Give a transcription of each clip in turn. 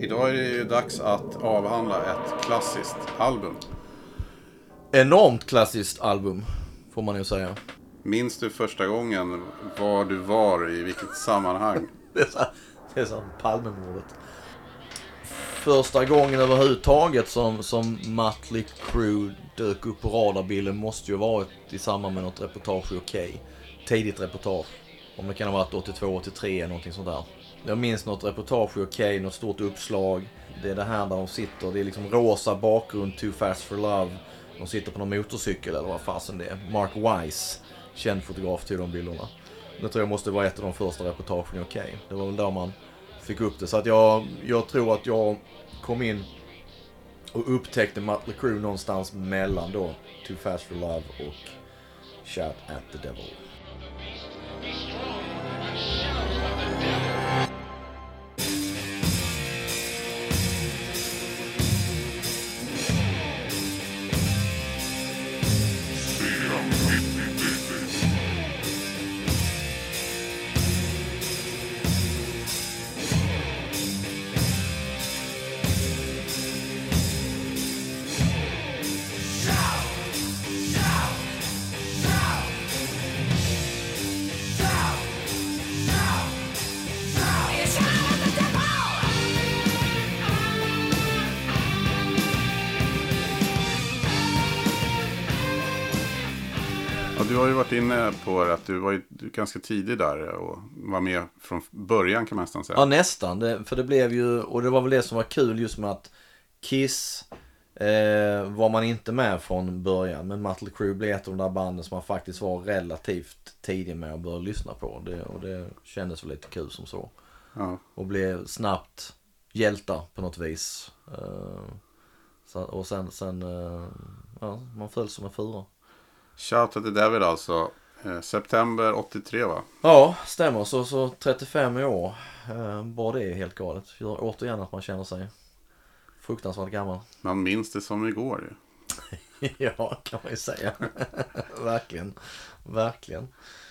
Idag är det ju dags att avhandla ett klassiskt album. Enormt klassiskt album, får man ju säga. Minns du första gången var du var i vilket sammanhang? Det är så, det är så Palmemordet. Första gången överhuvudtaget som, som Mötley Crüe dök upp på radarbilden måste ju ha varit i samband med något reportage i Okej. Tidigt reportage. Om det kan ha varit 82, 83 eller någonting sånt där. Jag minns något reportage i Okej, något stort uppslag. Det är det här där de sitter, det är liksom rosa bakgrund, Too Fast For Love. De sitter på någon motorcykel eller vad fasen det är. Mark Wise, känd fotograf till de bilderna. Det tror jag måste vara ett av de första reportagen i Okej. Det var väl där man fick upp det. Så att jag, jag tror att jag kom in och upptäckte Mötley Crüe någonstans mellan då Too Fast For Love och Shout At The Devil. Varit inne på det att du var ju ganska tidig där och var med från början kan man nästan säga. Ja, nästan. Det, för det blev ju, och det var väl det som var kul just med att Kiss eh, var man inte med från början. Men Mötley Crüe blev ett av de där banden som man faktiskt var relativt tidig med att börja lyssna på. Det, och det kändes väl lite kul som så. Ja. Och blev snabbt hjältar på något vis. Eh, och sen, sen eh, ja, man föll som en fura. Shout at the Devil alltså. Eh, september 83 va? Ja, stämmer. Så, så 35 i år. Eh, bara det är helt galet. Gör återigen att man känner sig fruktansvärt gammal. Man minns det som igår ju. ja, kan man ju säga. Verkligen. Verkligen.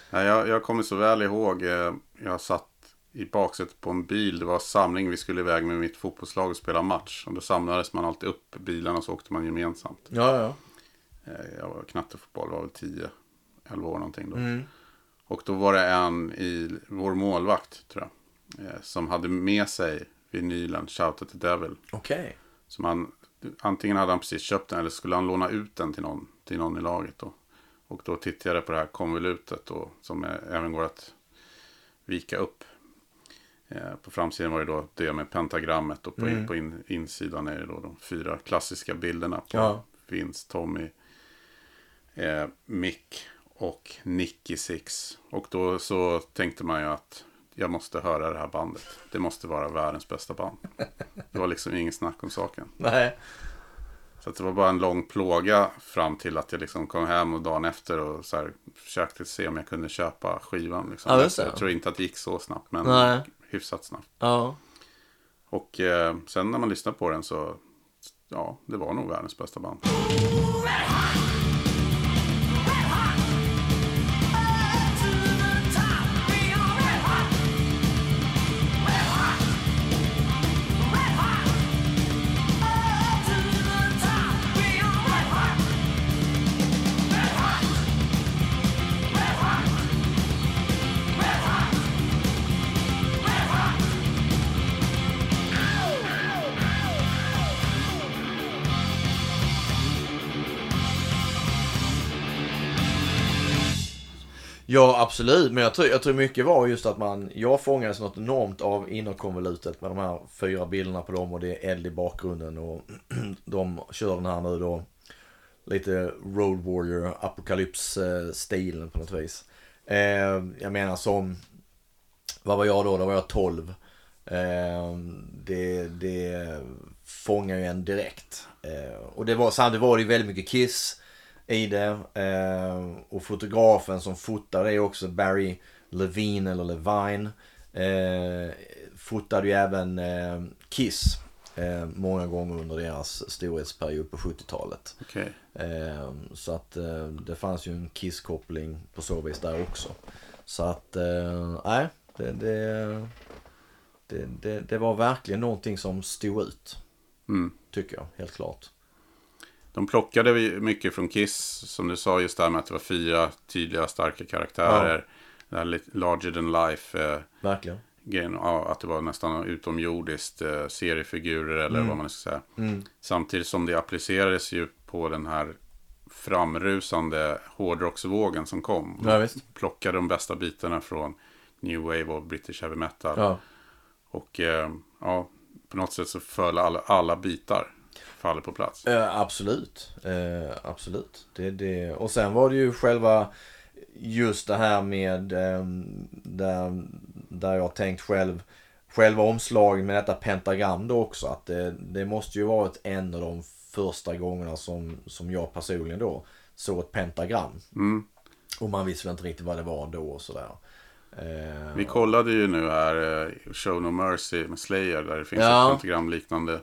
Ja, jag, jag kommer så väl ihåg. Eh, jag satt i baksätet på en bil. Det var samling. Vi skulle iväg med mitt fotbollslag och spela match. Och då samlades man alltid upp bilarna och så åkte man gemensamt. Ja, ja. Eh, Jag var knattefotboll, var väl 10, 11 år någonting då. Mm. Och då var det en i vår målvakt, tror jag. eh, Som hade med sig vinylen Shout at the Devil. Okej. Som han, antingen hade han precis köpt den eller skulle han låna ut den till någon, till någon i laget. Då. Och då tittade jag på det här konvolutet då, som även går att vika upp. Eh, på framsidan var det då det med pentagrammet och på, in, på in, insidan är det då de fyra klassiska bilderna på Ja. Vince, Tommy, eh, Mick och Nicky Six. Och då så tänkte man ju att jag måste höra det här bandet. Det måste vara världens bästa band. Det var liksom ingen snack om saken. Nej. Så det var bara en lång plåga fram till att jag liksom kom hem och dagen efter och så här försökte se om jag kunde köpa skivan. Liksom. Ja. Jag tror inte att det gick så snabbt, men Nej. hyfsat snabbt. Ja. Och eh, sen när man lyssnade på den så, ja, det var nog världens bästa band. Ja, absolut. Men jag tror, jag tror mycket var just att man, jag fångades något enormt av innerkonvolutet med de här fyra bilderna på dem och det är eld i bakgrunden och de kör den här nu då lite Road Warrior apokalyps-stilen på något vis. Eh, jag menar som, vad var jag då? Då var jag 12. Eh, det, det fångar ju en direkt. Eh, och det var, samtidigt var det ju väldigt mycket Kiss i det. Eh, och fotografen som fotade är också Barry Levine eller Levine. Eh, fotade ju även eh, Kiss eh, många gånger under deras storhetsperiod på 70-talet. Okej. Eh, så att eh, det fanns ju en Kiss-koppling på så vis där också. Så att, eh, nej, det, det, Det, det, det var verkligen någonting som stod ut. Mm. Tycker jag, helt klart. De plockade mycket från Kiss, som du sa, just det här med att det var fyra tydliga, starka karaktärer. Det här larger than life eh, Verkligen. grejen, ja, att det var nästan utomjordiskt, eh, seriefigurer eller Mm. vad man ska säga. Mm. Samtidigt som det applicerades ju på den här framrusande hårdrocksvågen som kom. Ja, visst. Plockade de bästa bitarna från New Wave och British Heavy Metal. Ja. Och eh, ja, på något sätt så föll alla, alla bitar faller på plats. Eh, absolut. Eh, absolut. Det, det. Och sen var det ju själva just det här med eh, där, där jag tänkt själv själva omslaget med detta pentagram då också. Att det, det måste ju varit en av de första gångerna som, som jag personligen då såg ett pentagram. Mm. Och man visste väl inte riktigt vad det var då och sådär. Eh, Vi kollade ju nu här eh, Show No Mercy med Slayer där det finns Ja. ett pentagram liknande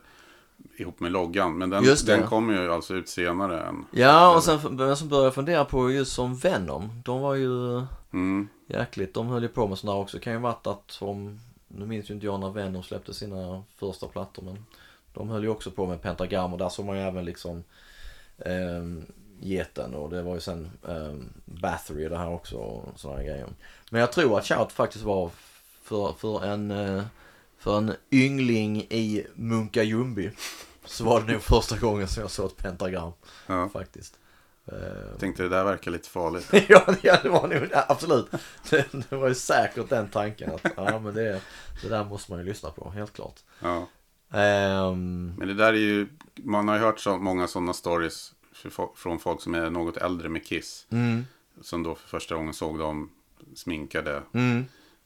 ihop med loggan. Men den, den kommer ju alltså ut senare än... Ja, och sen började jag fundera på just som Venom. De var ju Mm. jäkligt, de höll ju på med sådana också. Kan ju varit att om, nu minns ju inte jag när Venom släppte sina första plattor men de höll ju också på med pentagram och där såg man ju även liksom ehm, geten och det var ju sen um, Bathory det här också och sådana grejer. Men jag tror att Shout faktiskt var för, för en eh, för en yngling i Munka-Ljungby så var det nog första gången som jag såg ett pentagram Ja. faktiskt. Eh, Jag tänkte det där verkar lite farligt. ja, det var nog, ja, absolut. Det, det var ju säkert den tanken att ja, men det, det där måste man ju lyssna på, helt klart. Ja. Ehm, Men det där är ju, man har ju hört så många sådana stories från folk som är något äldre med Kiss. mm, Som då för första gången såg dem sminkade mm,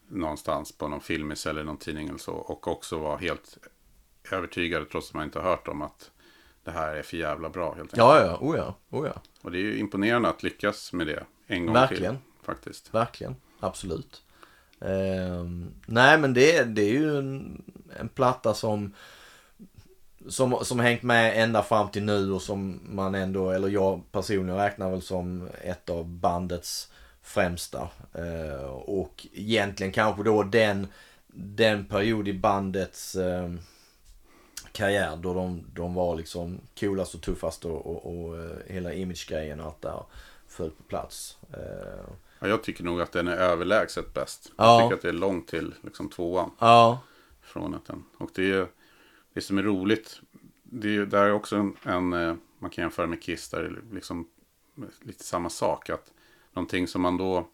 någonstans på någon filmis eller någon tidning eller så. Och också var helt övertygade trots att man inte har hört dem att det här är för jävla bra helt enkelt. ja, ja, oh ja, oh ja, Och det är ju imponerande att lyckas med det en gång Verkligen. till. Faktiskt. verkligen, absolut. Ehm, nej, men det, det är ju en, en platta som som, som hängt med ända fram till nu och som man ändå, eller jag personligen räknar väl som ett av bandets främsta. Eh, och egentligen kanske då den, den period i bandets eh, karriär då de, de var liksom coolast och tuffast och, och, och eh, hela image-grejen och allt där föll på plats. Ja, jag tycker nog att den är överlägset bäst. Ja. Jag tycker att det är långt till liksom, tvåan. ja, Från att den. Och det är det som är roligt. Det är där är också en, en man kan jämföra med Kiss. Där det är liksom lite samma sak. Att någonting som man då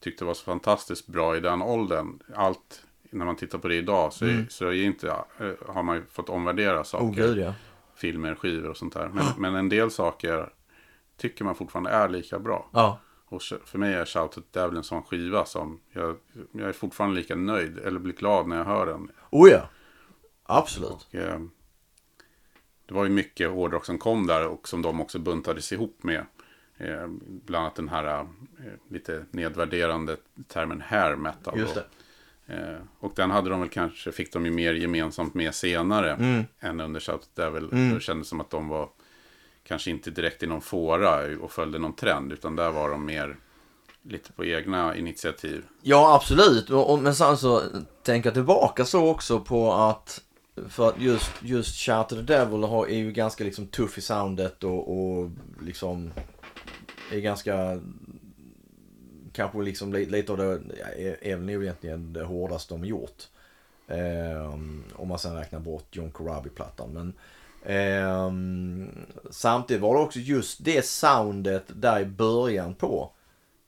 tyckte var så fantastiskt bra i den åldern. Allt när man tittar på det idag så, är, så är inte, eh, har man ju fått omvärdera saker. oh gud ja. filmer, skivor och sånt där. Men, men en del saker tycker man fortfarande är lika bra. Ja, Och för mig är Shouted Devil en sån skiva som jag, jag är fortfarande lika nöjd eller blir glad när jag hör den. oh ja. Absolut. Och, eh, det var ju mycket hårdrock som kom där och som de också buntades ihop med. Eh, bland annat den här eh, lite nedvärderande termen hair metal. Just det. Eh, och den hade de väl kanske, fick de ju mer gemensamt med senare Mm. än under Shouted Devil. Mm. Det kändes som att de var kanske inte direkt i någon fåra och följde någon trend. Utan där var de mer lite på egna initiativ. Ja, absolut. Men sen så tänker jag tillbaka så också på att för att just, just Shout the Devil har, är ju ganska liksom tuff i soundet och, och liksom är ganska kanske liksom lite av det, är, väl nog egentligen det hårdaste de gjort. Eh, om man sen räknar bort John Corabi-plattan. Men eh, samtidigt var det också just det soundet där i början på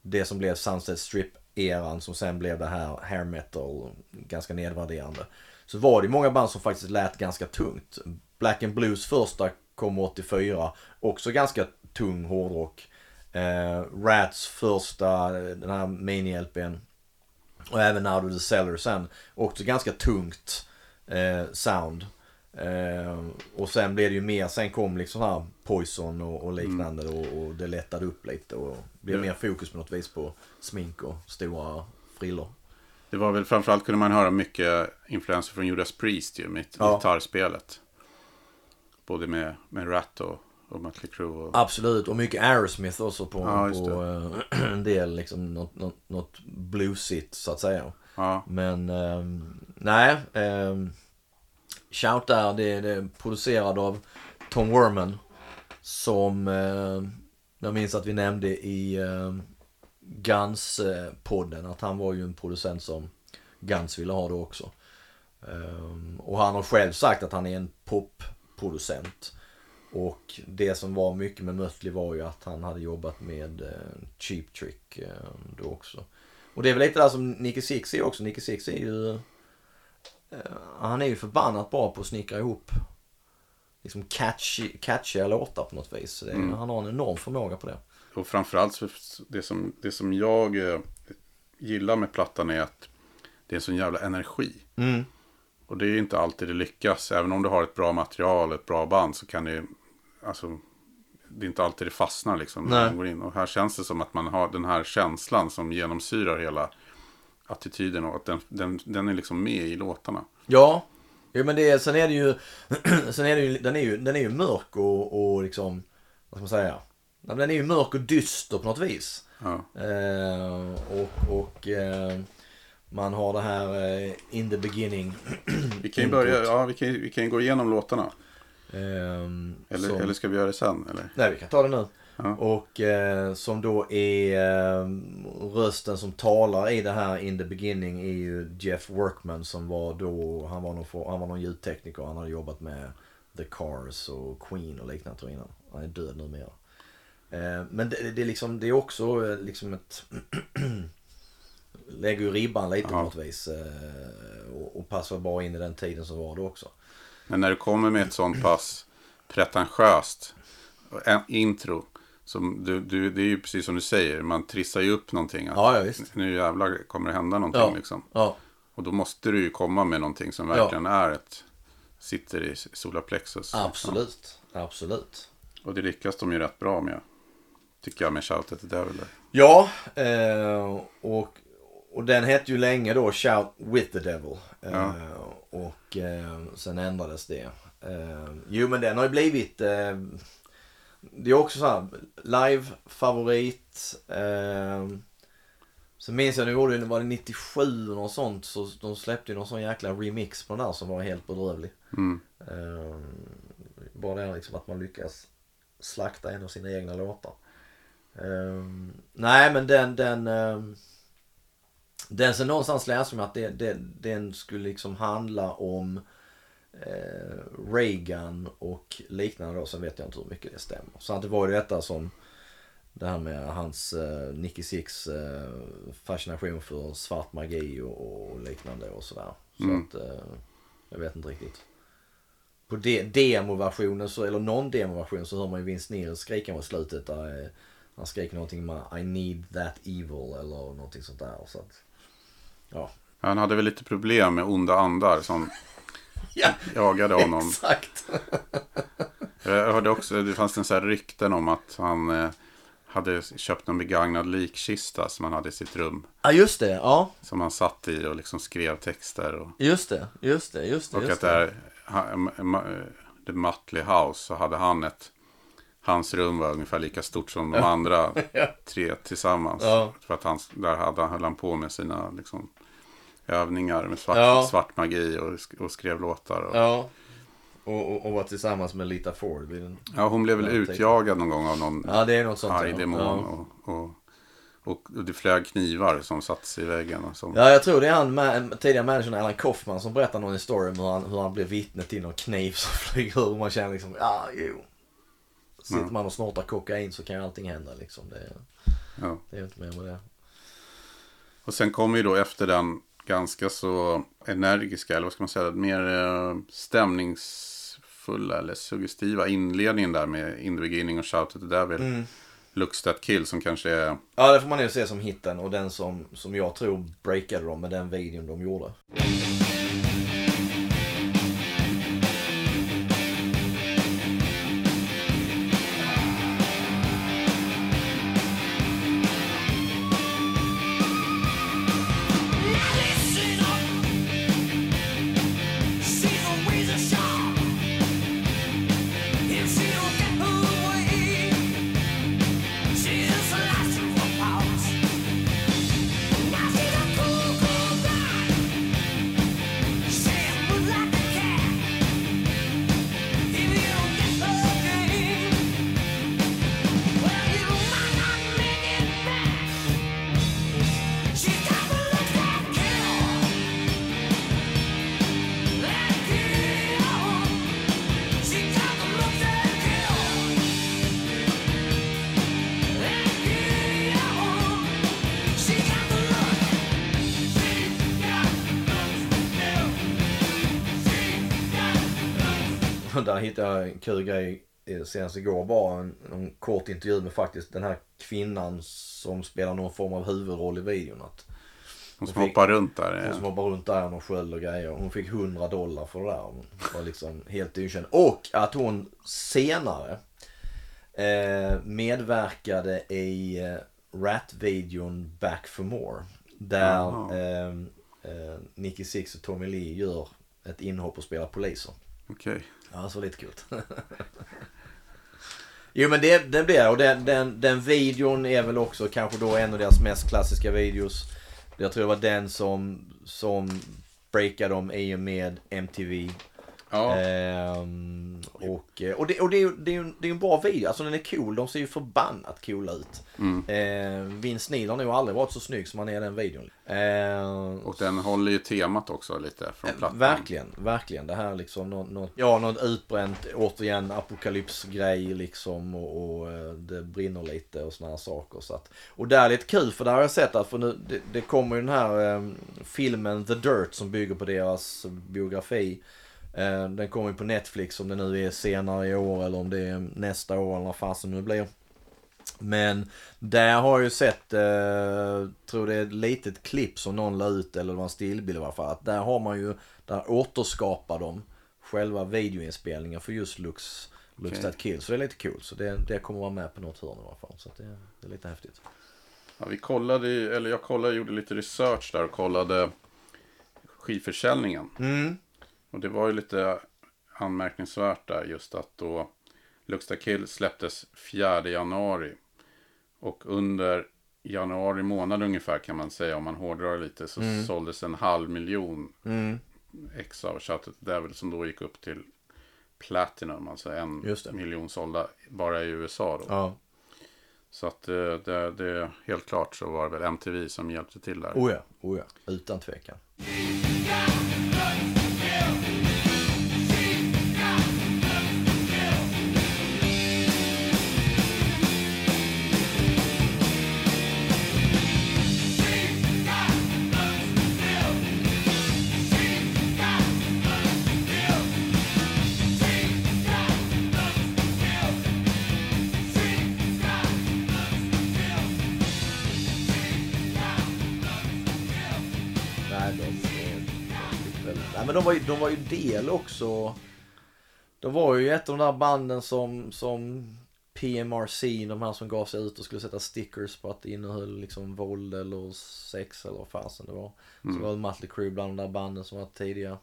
det som blev Sunset Strip-eran som sen blev det här hair metal, ganska nedvärderande. Så var det många band som faktiskt lät ganska tungt. Black and Blues första kom 84, också ganska tung hårdrock. Eh, Rats första, den här mini-LPn. Och även Now to the Cellar sen, också ganska tungt eh, sound. Eh, och sen blev det ju mer, sen kom liksom här Poison och, och liknande och, och det lättade upp lite och blev Ja. mer fokus på något vis på smink och stora frillor. Det var väl framförallt kunde man höra mycket influenser från Judas Priest ju, med Ja. gitarrspelet. Både med, med Rat och, och Mötley Crüe. Och, Absolut, och mycket Aerosmith också på, Ja, på eh, en del liksom något, något, något bluesigt så att säga. Ja, Men ehm, nej. Um, Shout där, det, det är producerad av Tom Werman. Som uh, jag minns att vi nämnde i Guns-podden. Att han var ju en producent som Guns ville ha det också. Ehm, och han har själv sagt att han är en popproducent. Och det som var mycket med Mötley var ju att han hade jobbat med uh, Cheap Trick uh, då också. Och det är väl lite där som Nicky Six är också. Nicky Six är ju... Uh, han är ju förbannat bra på att snickra ihop liksom catchy, catchiga låtar på något vis. Det, Mm. Han har en enorm förmåga på det. och framförallt så det som, det som jag eh, gillar med plattan är att det är en sån jävla energi. Mm. Och det är inte alltid det lyckas. Även om du har ett bra material, ett bra band så kan det alltså det är inte alltid det fastnar liksom när Nej. man går in. Och här känns det som att man har den här känslan som genomsyrar hela attityden och att den, den, den är liksom med i låtarna. Ja, jo, men det, sen är det ju, sen är det ju, den är ju, den är ju mörk och, och liksom, vad ska man säga? Ja, Den är ju mörk och dyster på något vis. Ja, Eh, och och eh, man har det här eh, in the beginning. vi kan ju börja, ja vi kan, vi kan gå igenom låtarna. Ehm, Eller, som- eller ska vi göra det sen? Eller? Nej, vi kan ta det nu. Ja. Och eh, som då är eh, rösten som talar i det här in the beginning är ju Jeff Workman som var då, han var någon, han var någon ljudtekniker. Han hade jobbat med The Cars och Queen och liknande tror jag innan. Han är död numera. Eh, men det, det, är liksom, det är också eh, liksom ett lägger ju ribban lite på något vis. Eh, och, och passar bra in i den tiden som var då också. Men när du kommer med ett sånt pass pretentiöst en- intro. Som du, du, det är ju precis som du säger, man trissar ju upp någonting. Att Ja, ja visst. Nu jävlar kommer det hända någonting Ja. liksom. Ja, Och då måste du ju komma med någonting som verkligen är ett, sitter i solarplexus. absolut. Absolut. Ja. Och det lyckas de ju rätt bra med. Tycker jag med Shout at the Devil. Ja, eh, och, och den hette ju länge då Shout with the Devil. Ja. Och eh, sen ändrades det. Eh, jo men den har ju blivit, det är också så här live-favorit. Eh, sen minns jag, nu gjorde var det 97 eller något sånt, så de släppte ju någon sån jäkla remix på den där som var helt bedrövlig. Mm. Bara det liksom att man lyckas slakta en av sina egna låtar. Nej men den, den, den som någonstans läste mig att det, det, den skulle liksom handla om eh, Reagan och liknande då. Sen vet jag inte hur mycket det stämmer. Så att det var ju detta som det här med hans uh, Nicky Six eh, fascination för svart magi och, och liknande och sådär. Så Mm. att eh, jag vet inte riktigt. På de, demoversionen, så, eller non-demoversionen så hör man ju Vince Neil skrika mot slutet. Där, eh, han skriker någonting med I need that evil eller någonting sånt där. Så att, ja. Han hade väl lite problem med onda andar som ja, jagade honom. exakt. Jag hörde också, det fanns en sån här rykten om att han eh, hade köpt en begagnad likkista som han hade i sitt rum. Ja just det, ja. Som han satt i och liksom skrev texter. Och, Just det, just det, just det. och Just att där, The Mutley House, så hade han ett, hans rum var ungefär lika stort som de andra tre tillsammans. Ja. För att han, där hade, höll han på med sina liksom, övningar med svart, Ja. svart magi och, och skrev låtar. Och, Ja. Och, och, och var tillsammans med Lita Ford. den- Ja, hon blev väl utjagad någon gång av någon Ja det är något sånt. arg ja. Och, och, och, det flög knivar som satt i väggen. Och som, Ja, jag tror det är han ma- tidigare managern Alan Kaufman som berättar någon historia om hur han, hur han blev vittne till någon kniv som flyger ur och man känner liksom, ja jo. Sitter Ja. man och snortar kokain så kan ju allting hända liksom. Det, ja. det är inte mer med det. Och sen kommer ju då efter den ganska så energiska, eller vad ska man säga, mer eh, stämningsfulla eller suggestiva inledningen där med In the beginning och Shout at the Devil. Mm. Looks That Kill som kanske är, Ja, det får man ju se som hitten och den som, som jag tror breakade dem med den videon de gjorde. Listen hittade jag en kul grej eh, senast igår. Bara en, en kort intervju med faktiskt den här kvinnan som spelar någon form av huvudroll i videon. Att Hon som hoppar runt där. hon eh, som hoppar runt där och sköld och grejer. Hon fick 100 dollar för det där. Hon var liksom helt okänd. Och att hon senare eh, medverkade i eh, Rat-videon Back for More. Där eh, eh, Nicky Six och Tommy Lee gör ett inhopp och spelar poliser. Okej. Ja, så lite kul. jo men det, det blir och den, den, den videon är väl också kanske då en av deras mest klassiska videos. Jag tror det var den som, som breakade dem i och med MTV. Ja. Ehm, och och, det, och det, är det, är ju, det är en bra video, alltså den är cool. De ser ju förbannat coola ut. Mm. Ehm, Vince Neil har nog aldrig varit så snygg som han är i den videon. Ehm, Och den håller ju temat också lite från plattan. Verkligen, verkligen. Det här liksom något, något, ja, något utbränt, återigen apokalypsgrej liksom och, och eh, det brinner lite och här saker. Så att, och det är lite kul för där har jag sett att för nu, det, det kommer ju den här eh, filmen The Dirt som bygger på deras biografi. Eh, den kommer ju på Netflix om det nu är senare i år eller om det är nästa år eller vad fasen nu blir. Men där har jag ju sett, eh, tror det är ett litet klipp som någon la ut eller det var en stillbild i alla fall. Att där har man ju, där återskapar de själva videoinspelningen för just Lux, Lux Okej. That Kill. Så det är lite kul. Så det, det kommer vara med på något hörn i alla fall. Så det, det är lite häftigt. Ja, vi kollade, eller jag kollade, gjorde lite research där och kollade skivförsäljningen. Mm. Och det var ju lite anmärkningsvärt där just att då Luxta Kill släpptes 4 januari. Och under januari månad ungefär kan man säga om man hårdrar lite så såldes en halv miljon Mm. ex av Shouted Devil som då gick upp till Platinum, alltså en miljon sålda bara i USA då. Ja. Så att det, det, det helt klart så var det väl MTV som hjälpte till där. Oh ja, oh ja. Utan tvekan. De var, ju, del också. De var ju ett av de där banden som, som PMRC, de här som gav sig ut och skulle sätta stickers på att det innehöll liksom våld eller sex eller vad fasen det var. Så var det Mötley Crüe bland de där banden som var tidiga.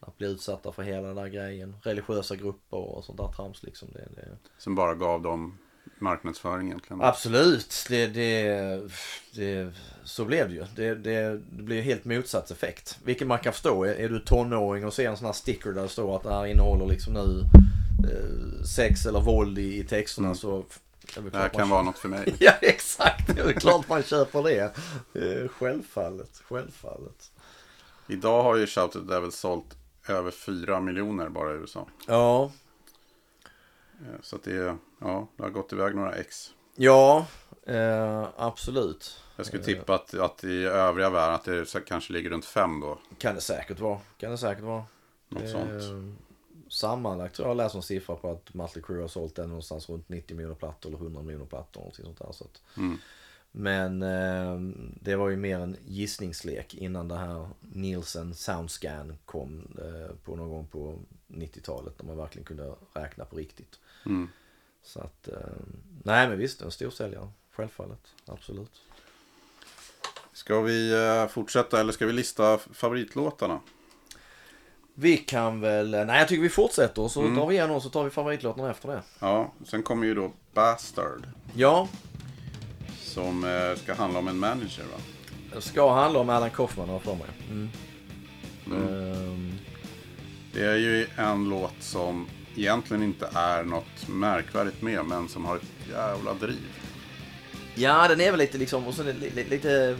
Att bli utsatta för hela den där grejen. Religiösa grupper och sånt där trams liksom. Det, det, Som bara gav dem marknadsföring egentligen. Absolut, det, det, det, så blev det ju. Det, det, det blir helt motsatt effekt. Vilket man kan förstå. Är, är du tonåring och ser en sån här sticker där det står att det här innehåller liksom nu eh, sex eller våld i, i texterna Mm. så... Det här kan vara något för mig. Ja exakt, det är klart man köper det. Eh, Självfallet, självfallet. Idag har ju Shouted Devil sålt över 4 miljoner bara i USA. Ja, Så att det, ja, det har gått iväg några ex. ja eh, absolut. Jag skulle tippa att, att i övriga världen att det kanske ligger runt 5 då. Kan det säkert vara. Kan det säkert vara. Något Eh, sånt. Sammanlagt tror jag jag läst en siffra på att Mötley Crüe har sålt den någonstans runt 90 miljoner plattor eller 100 miljoner plattor. Någonting sånt där, så att. Mm. Men eh, det var ju mer en gissningslek innan det här Nielsen Soundscan kom eh, på någon gång på 90-talet. När man verkligen kunde räkna på riktigt. Mm. Så att, eh, nej men visst en stor säljare. Självfallet, absolut. Ska vi eh, fortsätta eller ska vi lista favoritlåtarna? Vi kan väl, nej jag tycker vi fortsätter så Mm. drar vi igenom och så tar vi favoritlåtarna efter det. Ja, sen kommer ju då Bastard. Ja, Som eh, ska handla om en manager va? det ska handla om Alan Kaufman har för mig. Mm. Mm. Ehm, Det är ju en låt som egentligen inte är något märkvärdigt med men som har ett jävla driv. Ja, den är väl lite liksom, och li- lite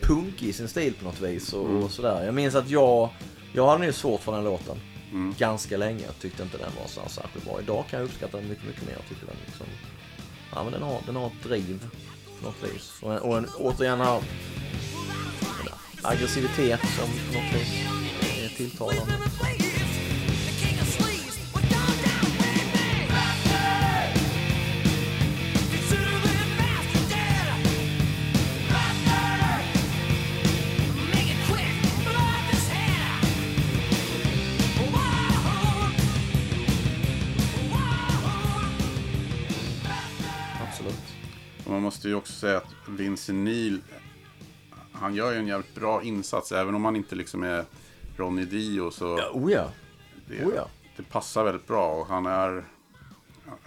punk i sin stil på något vis och, och sådär. Jag minns att jag, jag hade ju svårt för den låten. Mm. Ganska länge. Jag tyckte inte den var så särskilt bra. Idag kan jag uppskatta den mycket, mycket mer. Jag tycker den liksom, ja men den har, den har ett driv något vis. Och, en, och en, återigen här, aggressivitet som på något vis är tilltalande. Måste ju också säga att Vince Neil, han gör ju en jävligt bra insats. Även om han inte liksom är Ronny Dio så Ja, oh ja. det, Oh ja. det passar väldigt bra. Och han är,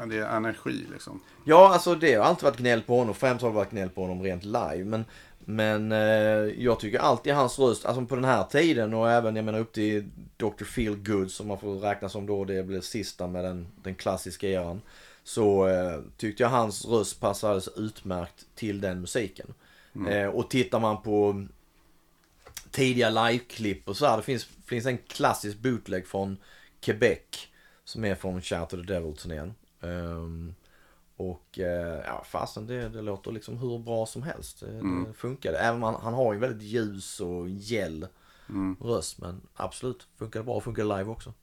det är energi liksom. Ja, alltså det har alltid varit gnäll på honom. Främst har det varit gnäll på honom rent live. Men, men eh, jag tycker alltid hans röst, alltså på den här tiden och även jag menar upp till Dr. Feel Good som man får räkna som då det blev sista med den, den klassiska eran. Så eh, tyckte jag hans röst passade utmärkt till den musiken. Eh, och tittar man på tidiga liveklipp och så här. Det finns, finns en klassisk bootleg från Quebec. Som är från Shout to the Devil-turnén. Ehm, och eh, ja, fasen det, det låter liksom hur bra som helst. Det, det funkar. Även om han, han har ju väldigt ljus och gäll röst. Men absolut, funkar bra. Funkar live också.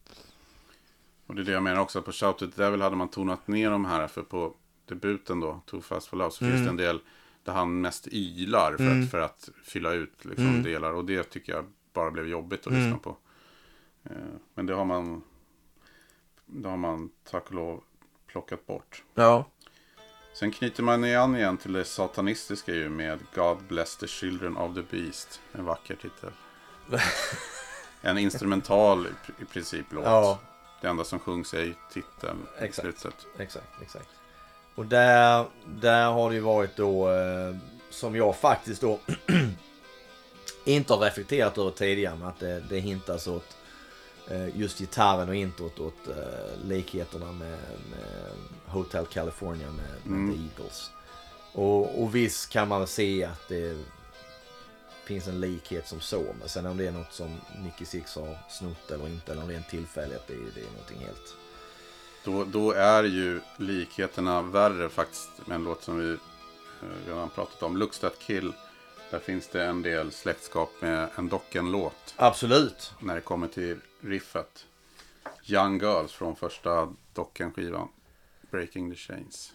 Och det är det jag menar också. På Shout It Devil hade man tonat ner de här. För på debuten då, Too Fast For Love, så finns det en del där han mest ylar för, att, för att fylla ut liksom, delar. Och det tycker jag bara blev jobbigt att lyssna på. Eh, men det har man, det har man tack och lov plockat bort. Ja. Sen knyter man an igen till det satanistiska ju med God Bless the Children of the Beast. En vacker titel. En instrumental i- i princip låt. Ja. Det enda som sjungs är ju titeln i Exakt. slutet. Exakt, exakt. Och där, där har det ju varit då, eh, som jag faktiskt då inte har reflekterat över tidigare, men att det, det hintas åt eh, just gitarren och introt åt eh, likheterna med, med Hotel California med, med The Eagles. Och, och visst kan man väl se att det finns en likhet som så, men sen om det är något som Nicky Six har snott eller inte, eller tillfälligt, det, är- det är någonting helt... Då, då är ju likheterna värre faktiskt med en låt som vi eh, redan pratat om. Looks That Kill. Där finns det en del släktskap med en Docken-låt. Absolut! När det kommer till riffet. Young Girls från första Docken-skivan. Breaking the Chains.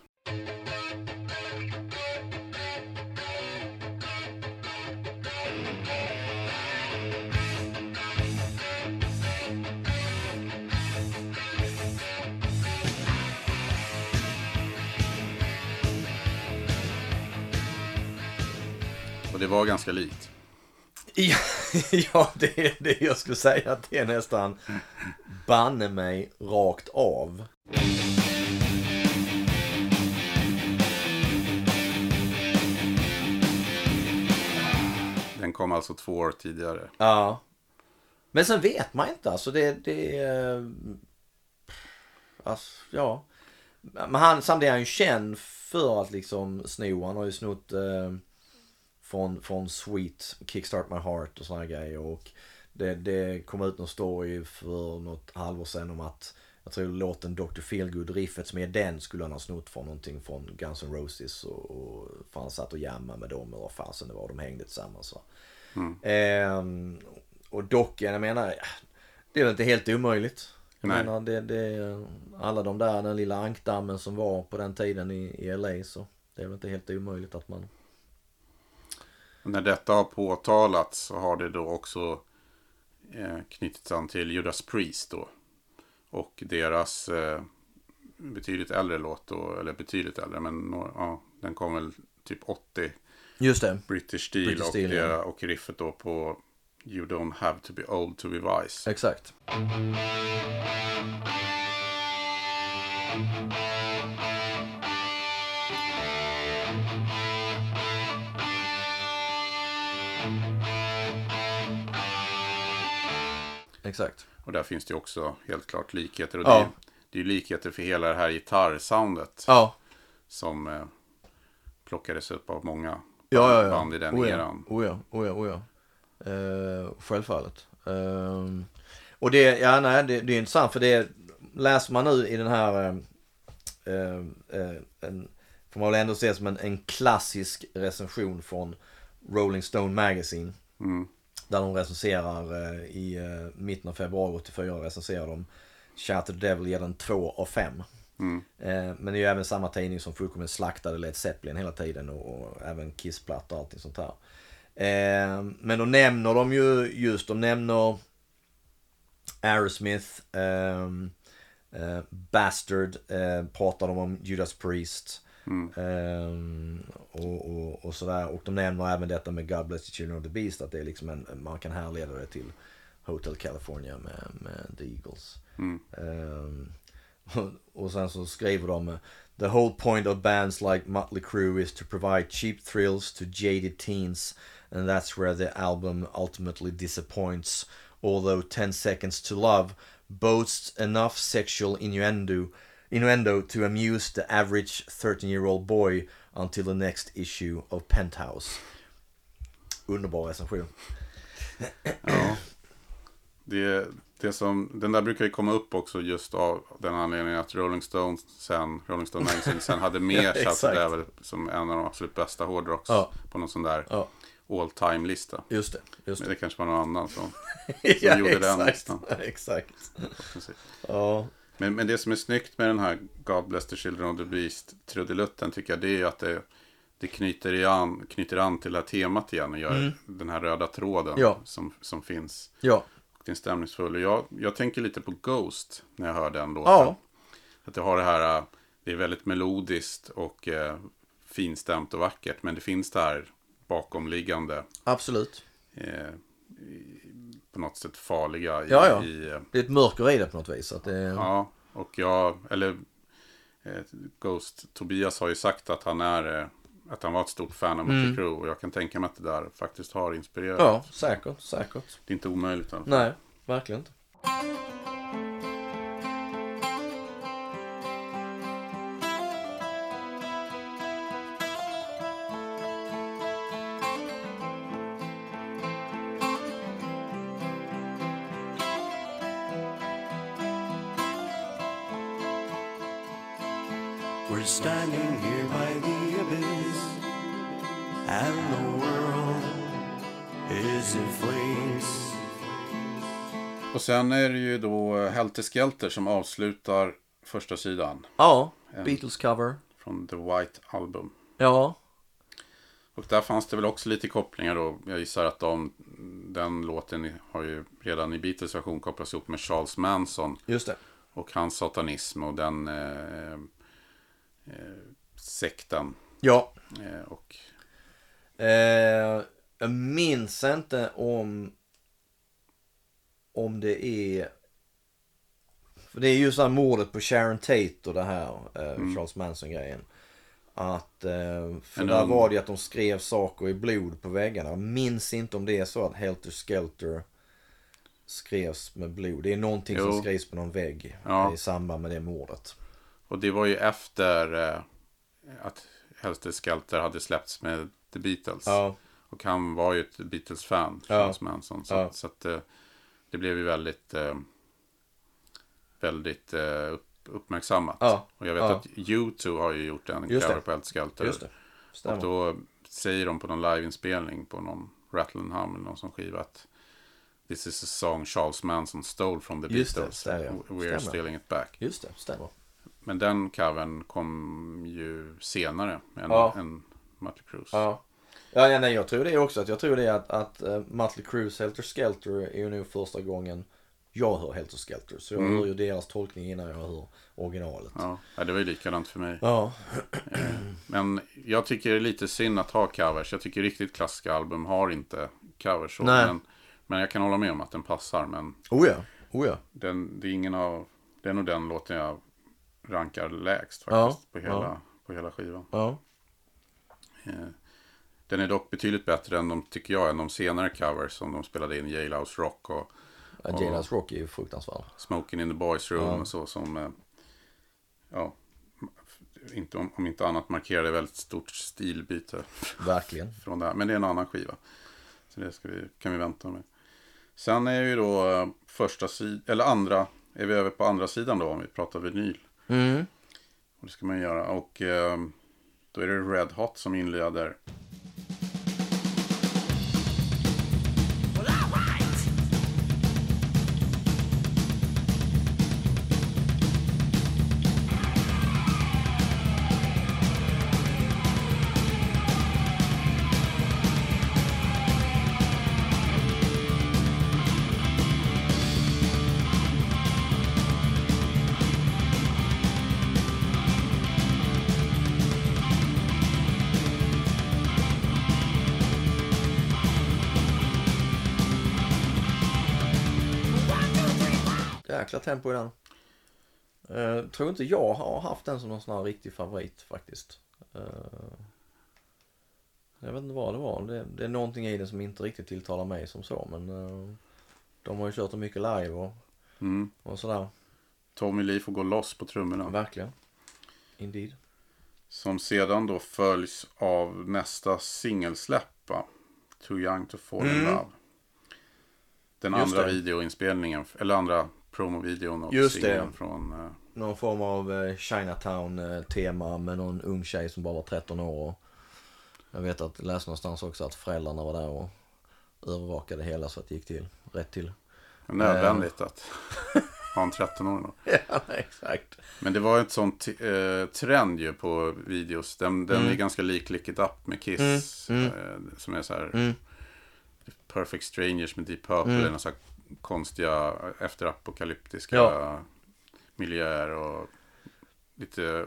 Och det var ganska likt. Ja, ja det är det jag skulle säga att det är nästan banne mig rakt av. Den kom alltså två år tidigare. Ja. Men sen vet man inte alltså det, det är... Alltså, ja. Men han, samtidigt är han ju känd för att liksom sno. Han har ju snott eh, från, från Sweet, Kickstart My Heart och sådana grejer. Och det, det kom ut någon story för något halvår sedan om att jag tror låten Dr. Feelgood riffet som är den skulle han ha snott från någonting från Guns N' Roses och, och för han satt och jammade med dem och vad fasen det var. De hängde tillsammans. Va? Ehm, och docken, jag menar, det är väl inte helt omöjligt. Jag Nej. menar, det, det, alla de där, den lilla ankdammen som var på den tiden i, i LA så det är väl inte helt omöjligt att man... När detta har påtalats så har det då också eh, knutits an till Judas Priest då. Och deras eh, betydligt äldre låt då, eller betydligt äldre, men ja, den kom väl typ 80 Just det. British Steel, British och, Steel, ja. och riffet då på You don't have to be old to be wise. Exakt. Exakt. Och där finns det också helt klart likheter. Och Ja. det, är, det är likheter för hela det här gitarrsoundet Ja. som eh, plockades upp av många Ja, ja, ja. band i den oh, eran. Oh ja, oh ja, oh ja. Eh, självfallet. Ehm, och det, ja nej, det, det är intressant för det läser man nu i den här, eh, eh, eh, en, får man väl ändå se som en, en klassisk recension från Rolling Stone Magazine. Mm. Där de recenserar eh, i eh, mitten av februari 84 recenserar de the Devil ger den 2 av 5. Mm. Eh, men det är ju även samma tidning som fullkomligt slaktade Led Zeppelin hela tiden och, och även Kissplattor och allting sånt här. Men då nämner de ju just, de nämner Aerosmith, Bastard, pratar de om Judas Priest. Ehm, och, och, och sådär. Och de nämner även detta med God Bless the Children of the Beast. Att det är liksom en, man kan härleda det till Hotel California med, med The Eagles. Ehm, och, och sen så skriver de The whole point of bands like Mötley Crüe is to provide cheap thrills to jaded teens and that's where the album ultimately disappoints. Although 10 Seconds to Love boasts enough sexual innuendo innuendo to amuse the average 13 year old boy until the next issue of Penthouse. Underbar recension. Det, det som, den där brukar ju komma upp också just av den anledningen att Rolling Stones sen, Rolling Stone Magazine sen hade med Ja, exakt. Devil som en av de absolut bästa hårdrocks Ja. på någon sån där Ja, all time lista. just det. Just Men det. det kanske var någon annan som, ja, gjorde den exakt. listan. exakt. Ja, Men, men det som är snyggt med den här God Bless the Children of the Beast trudelutten tycker jag det är ju att det, det knyter, an, knyter an till det här temat igen och gör den här röda tråden Mm. Ja. som, som finns. ja, Och är stämningsfull. Och jag, jag tänker lite på Ghost när jag hör den låten. ja, Att det har det här, det är väldigt melodiskt och eh, finstämt och vackert. Men det finns det här bakomliggande, absolut. eh, på något sätt farliga i, Ja, ja. i eh, Det är ett mörker i det på något vis. Att det, Ja, och jag, eller eh, Ghost, Tobias har ju sagt att han är, eh, att han var ett stort fan av Mötley Crüe och jag kan tänka mig att det där faktiskt har inspirerat. ja, säkert, säkert. Det är inte omöjligt. Nej, verkligen inte. We're standing here by the abyss, and the world is in flames. Och sen är det ju då eh, Helter Skelter som avslutar första sidan Ja, Beatles cover. från The White Album. Ja, Och där fanns det väl också lite kopplingar då. Jag gissar att de, den låten har ju redan i Beatles version kopplats ihop med Charles Manson. just det. Och hans satanism och den eh, eh, sekten. Ja, Eh, och Eh, jag minns inte om om det är för det är ju så här mordet på Sharon Tate och det här eh, Charles Manson grejen. Att eh, för En där ung- var det ju att de skrev saker i blod på väggarna. Jag minns inte om det är så att Helter Skelter skrevs med blod. Det är någonting som Jo. skrivs på någon vägg Ja. i samband med det mordet. Och det var ju efter eh, att Helter Skelter hade släppts med The Beatles. Ja, Och han var ju ett Beatles-fan, Ja. Charles Manson. Så, Ja. så att eh, det blev ju väldigt, eh, väldigt eh, upp, uppmärksammat. Ja. Och jag vet Ja. att U2 har ju gjort en Just cover det. på Helter Skelter. Och då säger de på någon liveinspelning på någon Rattle and Hum eller någon sån skiva att This is a song Charles Manson stole from the Just det, Beatles. där ja. We're stealing it back. Just det, stämmer. Men den covern kom ju senare än, Ja. än Mötley Crües. Ja. Ja, ja, nej, jag tror det också. Att jag tror det att, att uh, Mötley Crües Helter Skelter är ju nog första gången jag hör Helter Skelter. Så jag hör ju deras tolkning innan jag hör originalet. Ja. Ja, det var ju likadant för mig. Ja, Men jag tycker det är lite synd att ha covers. Jag tycker riktigt klassiska album har inte covers. Nej. Men, men jag kan hålla med om att den passar. Men oh ja, oh ja. den, det, är ingen av, det är nog den låten jag rankar lägst Ja, faktiskt. På, hela, ja. på hela skivan. Ja, Eh, Den är dock betydligt bättre än de, tycker jag, än de senare covers som de spelade in. Jailhouse Rock och ja Jailhouse Rock är ju fruktansvärd. Smoking in the Boys Room Ja. och så som, eh, ja, inte, om, om inte annat markerade väldigt stort stilbyte Verkligen. från det här. Men det är en annan skiva. Så det ska vi, kan vi vänta med. Sen är ju då eh, första sidan, eller andra, är vi över på andra sidan då om vi pratar vinyl. Mm. Och det ska man göra. Och eh, då är det Red Hot som inleder. Jäkla tempo i den. Uh, tror inte jag har haft den som någon sån här riktig favorit faktiskt. Eh, jag vet inte vad det var. Det, det är någonting i den som inte riktigt tilltalar mig som så men eh, de har ju kört den mycket live och, Mm. och sådär. Tommy Lee får gå loss på trummorna. Verkligen. Indeed. Som sedan då följs av nästa singelsläpp. Too young to fall in Mm. love. Den Just andra det. videoinspelningen, eller andra promovideon och Just det. från... eh, Någon form av eh, Chinatown-tema med någon ung tjej som bara var 13 år. Jag vet att jag läste någonstans också att föräldrarna var där och övervakade hela så att det gick till rätt till. nödvändigt att ha en 13-åring då. ja, exakt. Men det var ett sånt eh, trend ju på videos. Den, den Mm. är ganska lik Lick It Up med Kiss. Mm, Eh, som är så här Mm. Perfect Strangers med Deep Purple. Mm. Mm. Så här konstiga efterapokalyptiska Ja. miljöer. Och lite,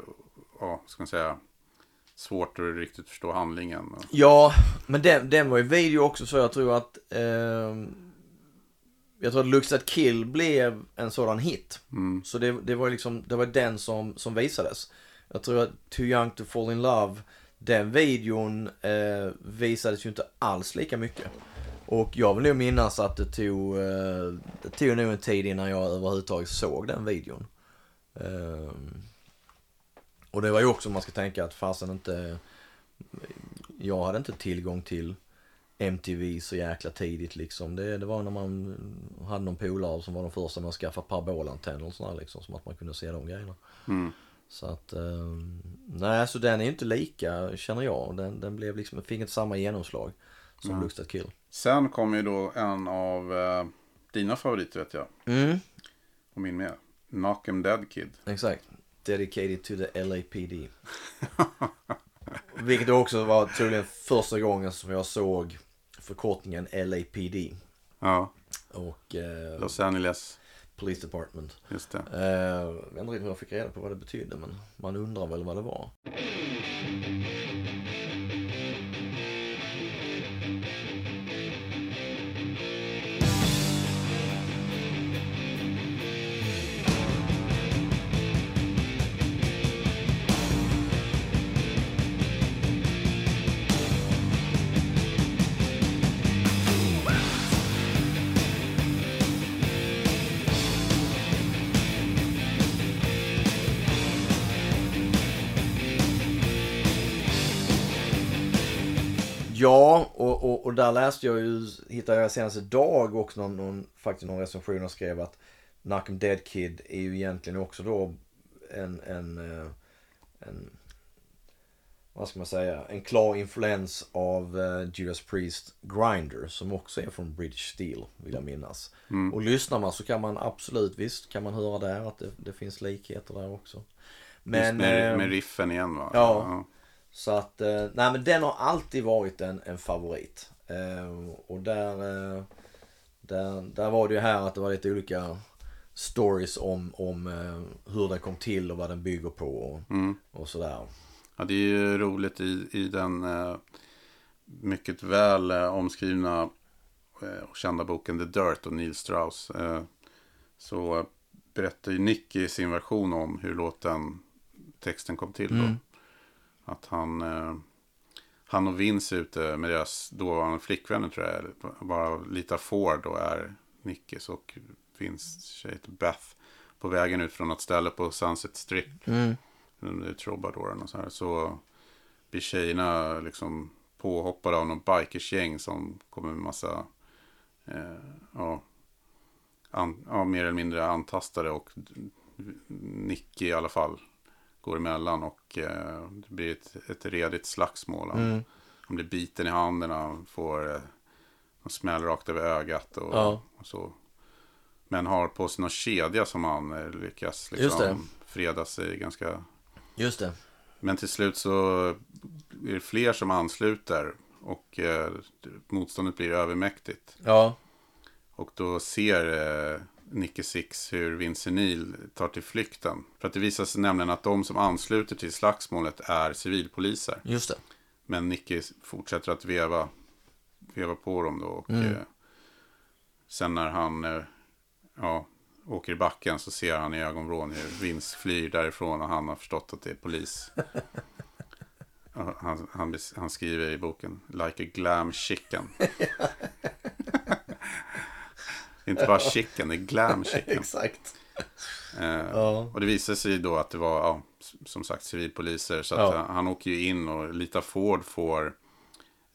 ja, ska man säga, svårt att riktigt förstå handlingen. Ja, men den, den var ju video också så jag tror att ehm, jag tror att Looks at Kill blev en sådan hit. mm, Så det, det var liksom, det var den som, som visades. Jag tror att Too Young to Fall in Love, den videon eh, visades ju inte alls lika mycket. Och jag vill nog minnas att det tog, eh, det tog nog en tid innan jag överhuvudtaget såg den videon. Ehm, och det var ju också, man ska tänka att fasen inte, jag hade inte tillgång till MTV så jäkla tidigt liksom. Det, det var när man hade någon polare som var de första med att skaffa parabolantenner och sådär liksom. Som att man kunde se de grejerna. mm. Så att, eh, nej så den är ju inte lika känner jag. Den, den blev liksom, fick inte samma genomslag som Nej. Looks at Kill. Sen kom ju då en av eh, dina favoriter vet jag. Mm, Och min med. Knock 'em Dead Kid. exakt. Dedicated to the LAPD. Vilket också var tydligen första gången som jag såg förkortningen LAPD. Ja, Och eh, Los Angeles. Police Department. Just det. Eh, jag vet inte hur jag fick reda på vad det betydde men man undrar väl vad det var. Ja, och, och, och där läste jag ju, hittade jag senast idag också någon, någon, faktiskt någon recension och skrev att 'em Dead Kid är ju egentligen också då en, en, eh, en vad ska man säga, en klar influens av uh, Judas Priest Grinder som också är från British Steel vill jag minnas. Mm. Och lyssnar man så kan man absolut, visst kan man höra där att det, det finns likheter där också. Men, Men, med, eh, med riffen igen va? ja. Så att, eh, nej men den har alltid varit en, en favorit. Eh, och där, eh, där, där var det ju här att det var lite olika stories om, om eh, hur den kom till och vad den bygger på och, Mm. och sådär. Ja, det är ju roligt i, i den eh, mycket väl eh, omskrivna och kända boken The Dirt och Neil Strauss. Så berättar ju Nicky i sin version om hur låten, texten kom till då. Mm. Att han, eh, han och Vince är ute med deras dåvarande flickvänner tror jag. Bara Lita Ford och är Nickys och Vince tjej Beth. På vägen ut från något ställe på Sunset Strip Mm. det är Troubadouren och så här. Så blir tjejerna liksom påhoppade av någon bikersgäng som kommer med massa, eh, ja, an, ja, mer eller mindre antastade och Nicky i alla fall går emellan och eh, det blir ett, ett redigt slagsmål. Han, Mm. han blir biten i handen, han får eh, en smäll rakt över ögat och, Ja. och så. Men har på sig någon kedja som han eh, lyckas liksom freda sig ganska Just det. men till slut så är det fler som ansluter och eh, motståndet blir övermäktigt. Ja. Och då ser eh, Nicky Six hur Vince Neil tar till flykten. För att det visar sig nämligen att de som ansluter till slagsmålet är civilpoliser. Just det. Men Nicky fortsätter att veva, veva på dem då. Och Mm. eh, sen när han, eh, ja, åker i backen så ser han i ögonvrån hur Vince flyr därifrån och han har förstått att det är polis. Han, han, han skriver i boken Like a glam chicken. Inte bara chicken, det är glam chicken. Exakt. Eh, Ja. Och det visar sig då att det var, ja, som sagt, civilpoliser. Så Ja. han, han åker ju in och Lita Ford får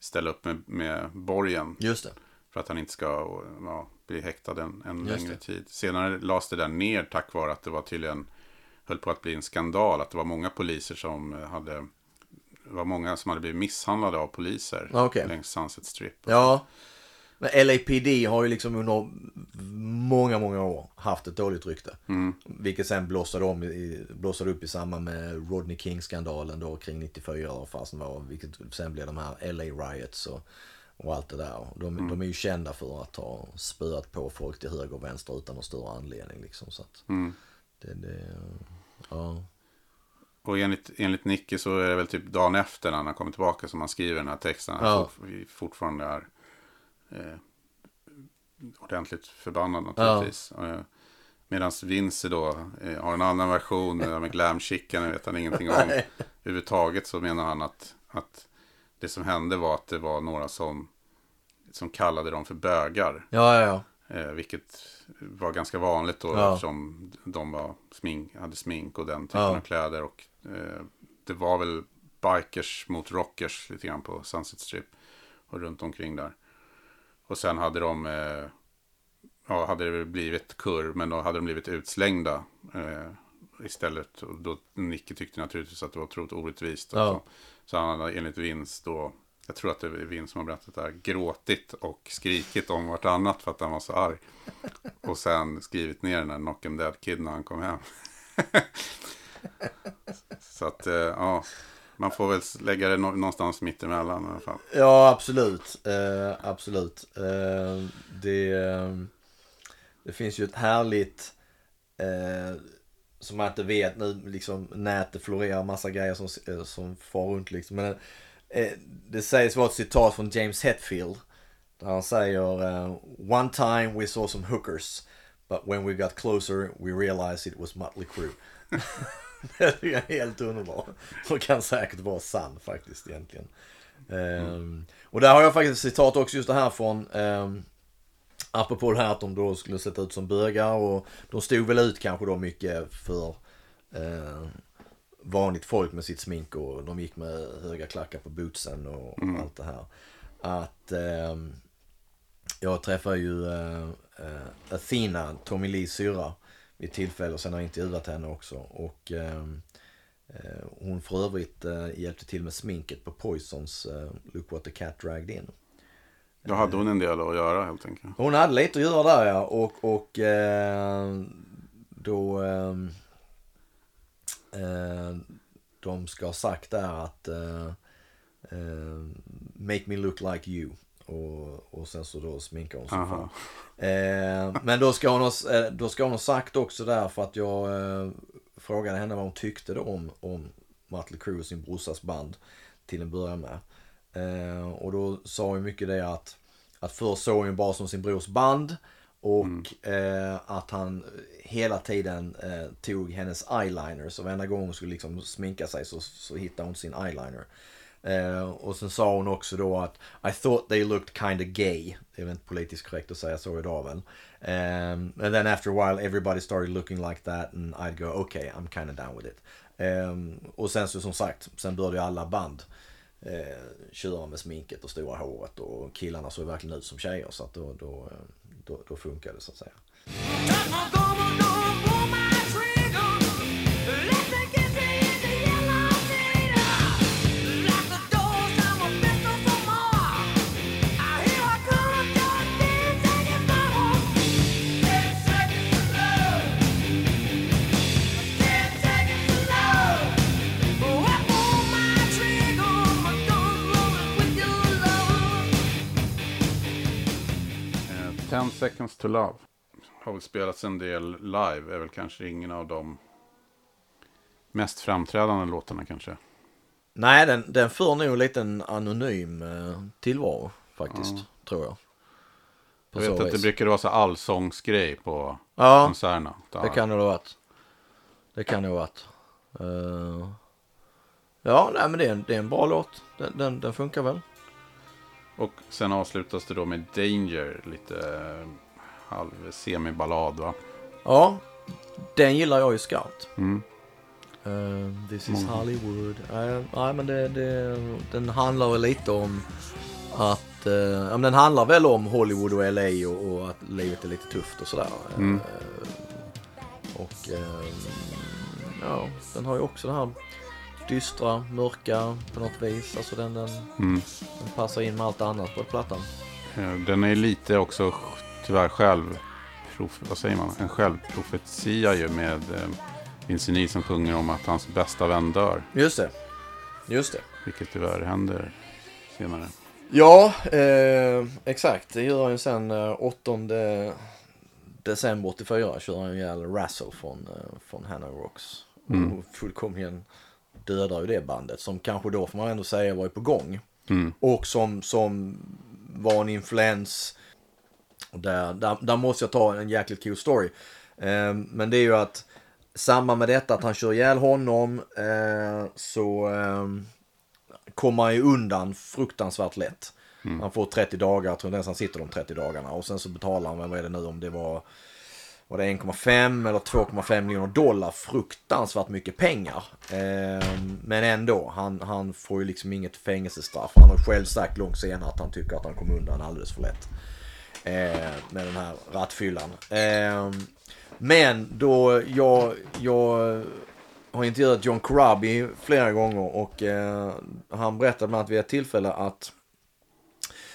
ställa upp med, med borgen. Just det. För att han inte ska ja, bli häktad en, en längre det. tid. Senare lades det där ner tack vare att det var tydligen höll på att bli en skandal. Att det var många poliser som hade var många som hade blivit misshandlade av poliser Okej. längs Sunset Strip. Ja. Men LAPD har ju liksom under många, många år haft ett dåligt rykte. Mm. Vilket sen blossade, om i, blossade upp i samband med Rodney King-skandalen då kring 94 eller vad fasen var. Vilket sen blev de här LA Riots och, och allt det där. De, Mm. de är ju kända för att ha spöat på folk till höger och vänster utan någon större anledning liksom. Så att Mm. det, det, ja. Och enligt, enligt Nicke så är det väl typ dagen efter när han kommit tillbaka som han skriver den här texten. Han Ja. fortfarande är eh, ordentligt förbannad naturligtvis. Eh, Medan Vince då eh, har en annan version eh, med glam chicken, vet han ingenting om. Överhuvudtaget så menar han att, att det som hände var att det var några som, som kallade dem för bögar. Ja, ja, ja. Eh, vilket var ganska vanligt då Ja. eftersom de var smink, hade smink och den typen Ja. av kläder. Och eh, det var väl bikers mot rockers lite grann på Sunset Strip och runt omkring där. Och sen hade de, eh, ja hade det blivit kurr men då hade de blivit utslängda eh, istället. Och då Nicke tyckte naturligtvis att det var otroligt orättvist. Ja. Så, så han hade enligt Vince då jag tror att det är Vince som har berättat det här. Gråtit och skrikit om vartannat för att han var så arg. Och sen skrivit ner den här Knock 'em Dead Kid när han kom hem. så att, eh, ja. Man får väl lägga det någonstans mitt emellan i alla fall. Ja, absolut. Eh, absolut. Eh, det, det finns ju ett härligt, eh, som man inte vet nu, liksom nätet florerar massa grejer som, eh, som far runt liksom. Men eh, det sägs vara ett citat från James Hetfield. Där han säger eh, One time we saw some hookers. But when we got closer we realized it was Mötley Crüe. jag är helt underbart. Och kan säkert vara sann faktiskt egentligen. Ehm, och där har jag faktiskt citat också just det här från um, Apropå det här att de då skulle sätta ut som bögar och de stod väl ut kanske då mycket för eh, vanligt folk med sitt smink och de gick med höga klackar på bootsen och, och allt det här. Att ehm, jag träffade ju eh, Athena, Tommy Lees syrra, vid ett tillfälle och sen har jag intervjuat henne också. Och ehm, eh, hon för övrigt eh, hjälpte till med sminket på Poisons eh, Look What The Cat Dragged In. Då hade hon en del att göra helt enkelt. Hon hade lite att göra där ja och, och eh, då ehm, eh, de ska ha sagt där att eh, Make me look like you och, och sen så då sminkar hon sig. Eh, men då ska, hon ha, eh, då ska hon ha sagt också där för att jag eh, frågade henne vad hon tyckte då om, om Mötley Crüe och sin brorsas band till en början med. Eh, och då sa hon mycket det att, att först såg hon bara som sin brors band och eh, att han hela tiden eh, tog hennes eyeliner. Så varenda gång hon skulle liksom sminka sig så, så hittade hon sin eyeliner. Eh, och sen sa hon också då att I thought they looked kind of gay. Det är väl inte politiskt korrekt att säga så idag väl. Um, and then after a while everybody started looking like that and I'd go okay I'm kind of down with it. Um, och sen så som sagt, sen började ju alla band eh, köra med sminket och stora håret och killarna såg verkligen ut som tjejer så att då, då, då, då funkade det så att säga. Seconds to love. Har väl spelats en del live. Är väl kanske ingen av de mest framträdande låtarna kanske. Nej, den, den för nog en anonym eh, tillvaro faktiskt, tror jag. på Jag vet att det vis. brukar vara så allsångsgrej på Ja, konserterna. det kan det ha varit. Det kan det ha varit. Eh, ja, nej men det är, en, det är en bra låt. Den, den, den funkar väl. Och sen avslutas det då med Danger, lite eh, halv semiballad va? Ja, den gillar jag ju skarpt. Mm. Eh, this is Många. Hollywood. Nej, nej men det, det, den handlar väl lite om att, ja men den handlar väl om Hollywood och LA och, och att livet är lite tufft och sådär. Mm. Eh, och eh, ja, den har ju också det här dystra, mörka på något vis. Alltså den, den, Mm. den passar in med allt annat på plattan. Den är lite också tyvärr själv, vad säger man, en självprofetia ju med eh, Vince Neil som sjunger om att hans bästa vän dör. Just det. Just det. Vilket tyvärr händer senare. Ja, eh, exakt. Det gör han ju sen eh, 8 december 84. Kör han ihjäl Razzle från, eh, från Hannah Rocks. Mm. Och fullkomligen dödar ju det bandet. Som kanske då får man ändå säga var på gång. Mm. Och som, som var en influens. Där, där, där måste jag ta en jäkligt cool story. Eh, men det är ju att samma med detta att han kör ihjäl honom eh, så eh, kommer han ju undan fruktansvärt lätt. Han får 30 dagar, jag tror inte ens han sitter de 30 dagarna. Och sen så betalar han, vad är det nu om det var, var det 1,5 eller 2,5 miljoner dollar. Fruktansvärt mycket pengar. Eh, men ändå, han, han får ju liksom inget fängelsestraff. Han har själv sagt långt senare att han tycker att han kom undan alldeles för lätt. Eh, med den här rattfyllan. Eh, men då jag, jag har intervjuat John Corabi flera gånger och eh, han berättade bland annat vid ett tillfälle att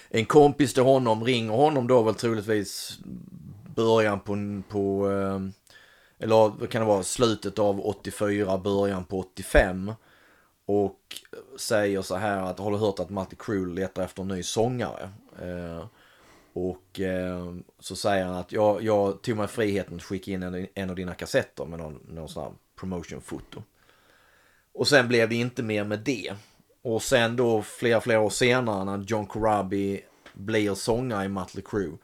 en kompis till honom ringer honom då väl troligtvis början på, på ehm, eller vad kan det vara, slutet av 84, början på 85. Och säger så här att har du hört att Mötley Crüe letar efter en ny sångare? Eh, och eh, så säger han att jag, jag tog mig friheten att skicka in en, en av dina kassetter med någon, någon sån här promotionfoto. Och sen blev det inte mer med det. Och sen då flera, flera år senare när John Corabi blir sångare i Mötley Crüe.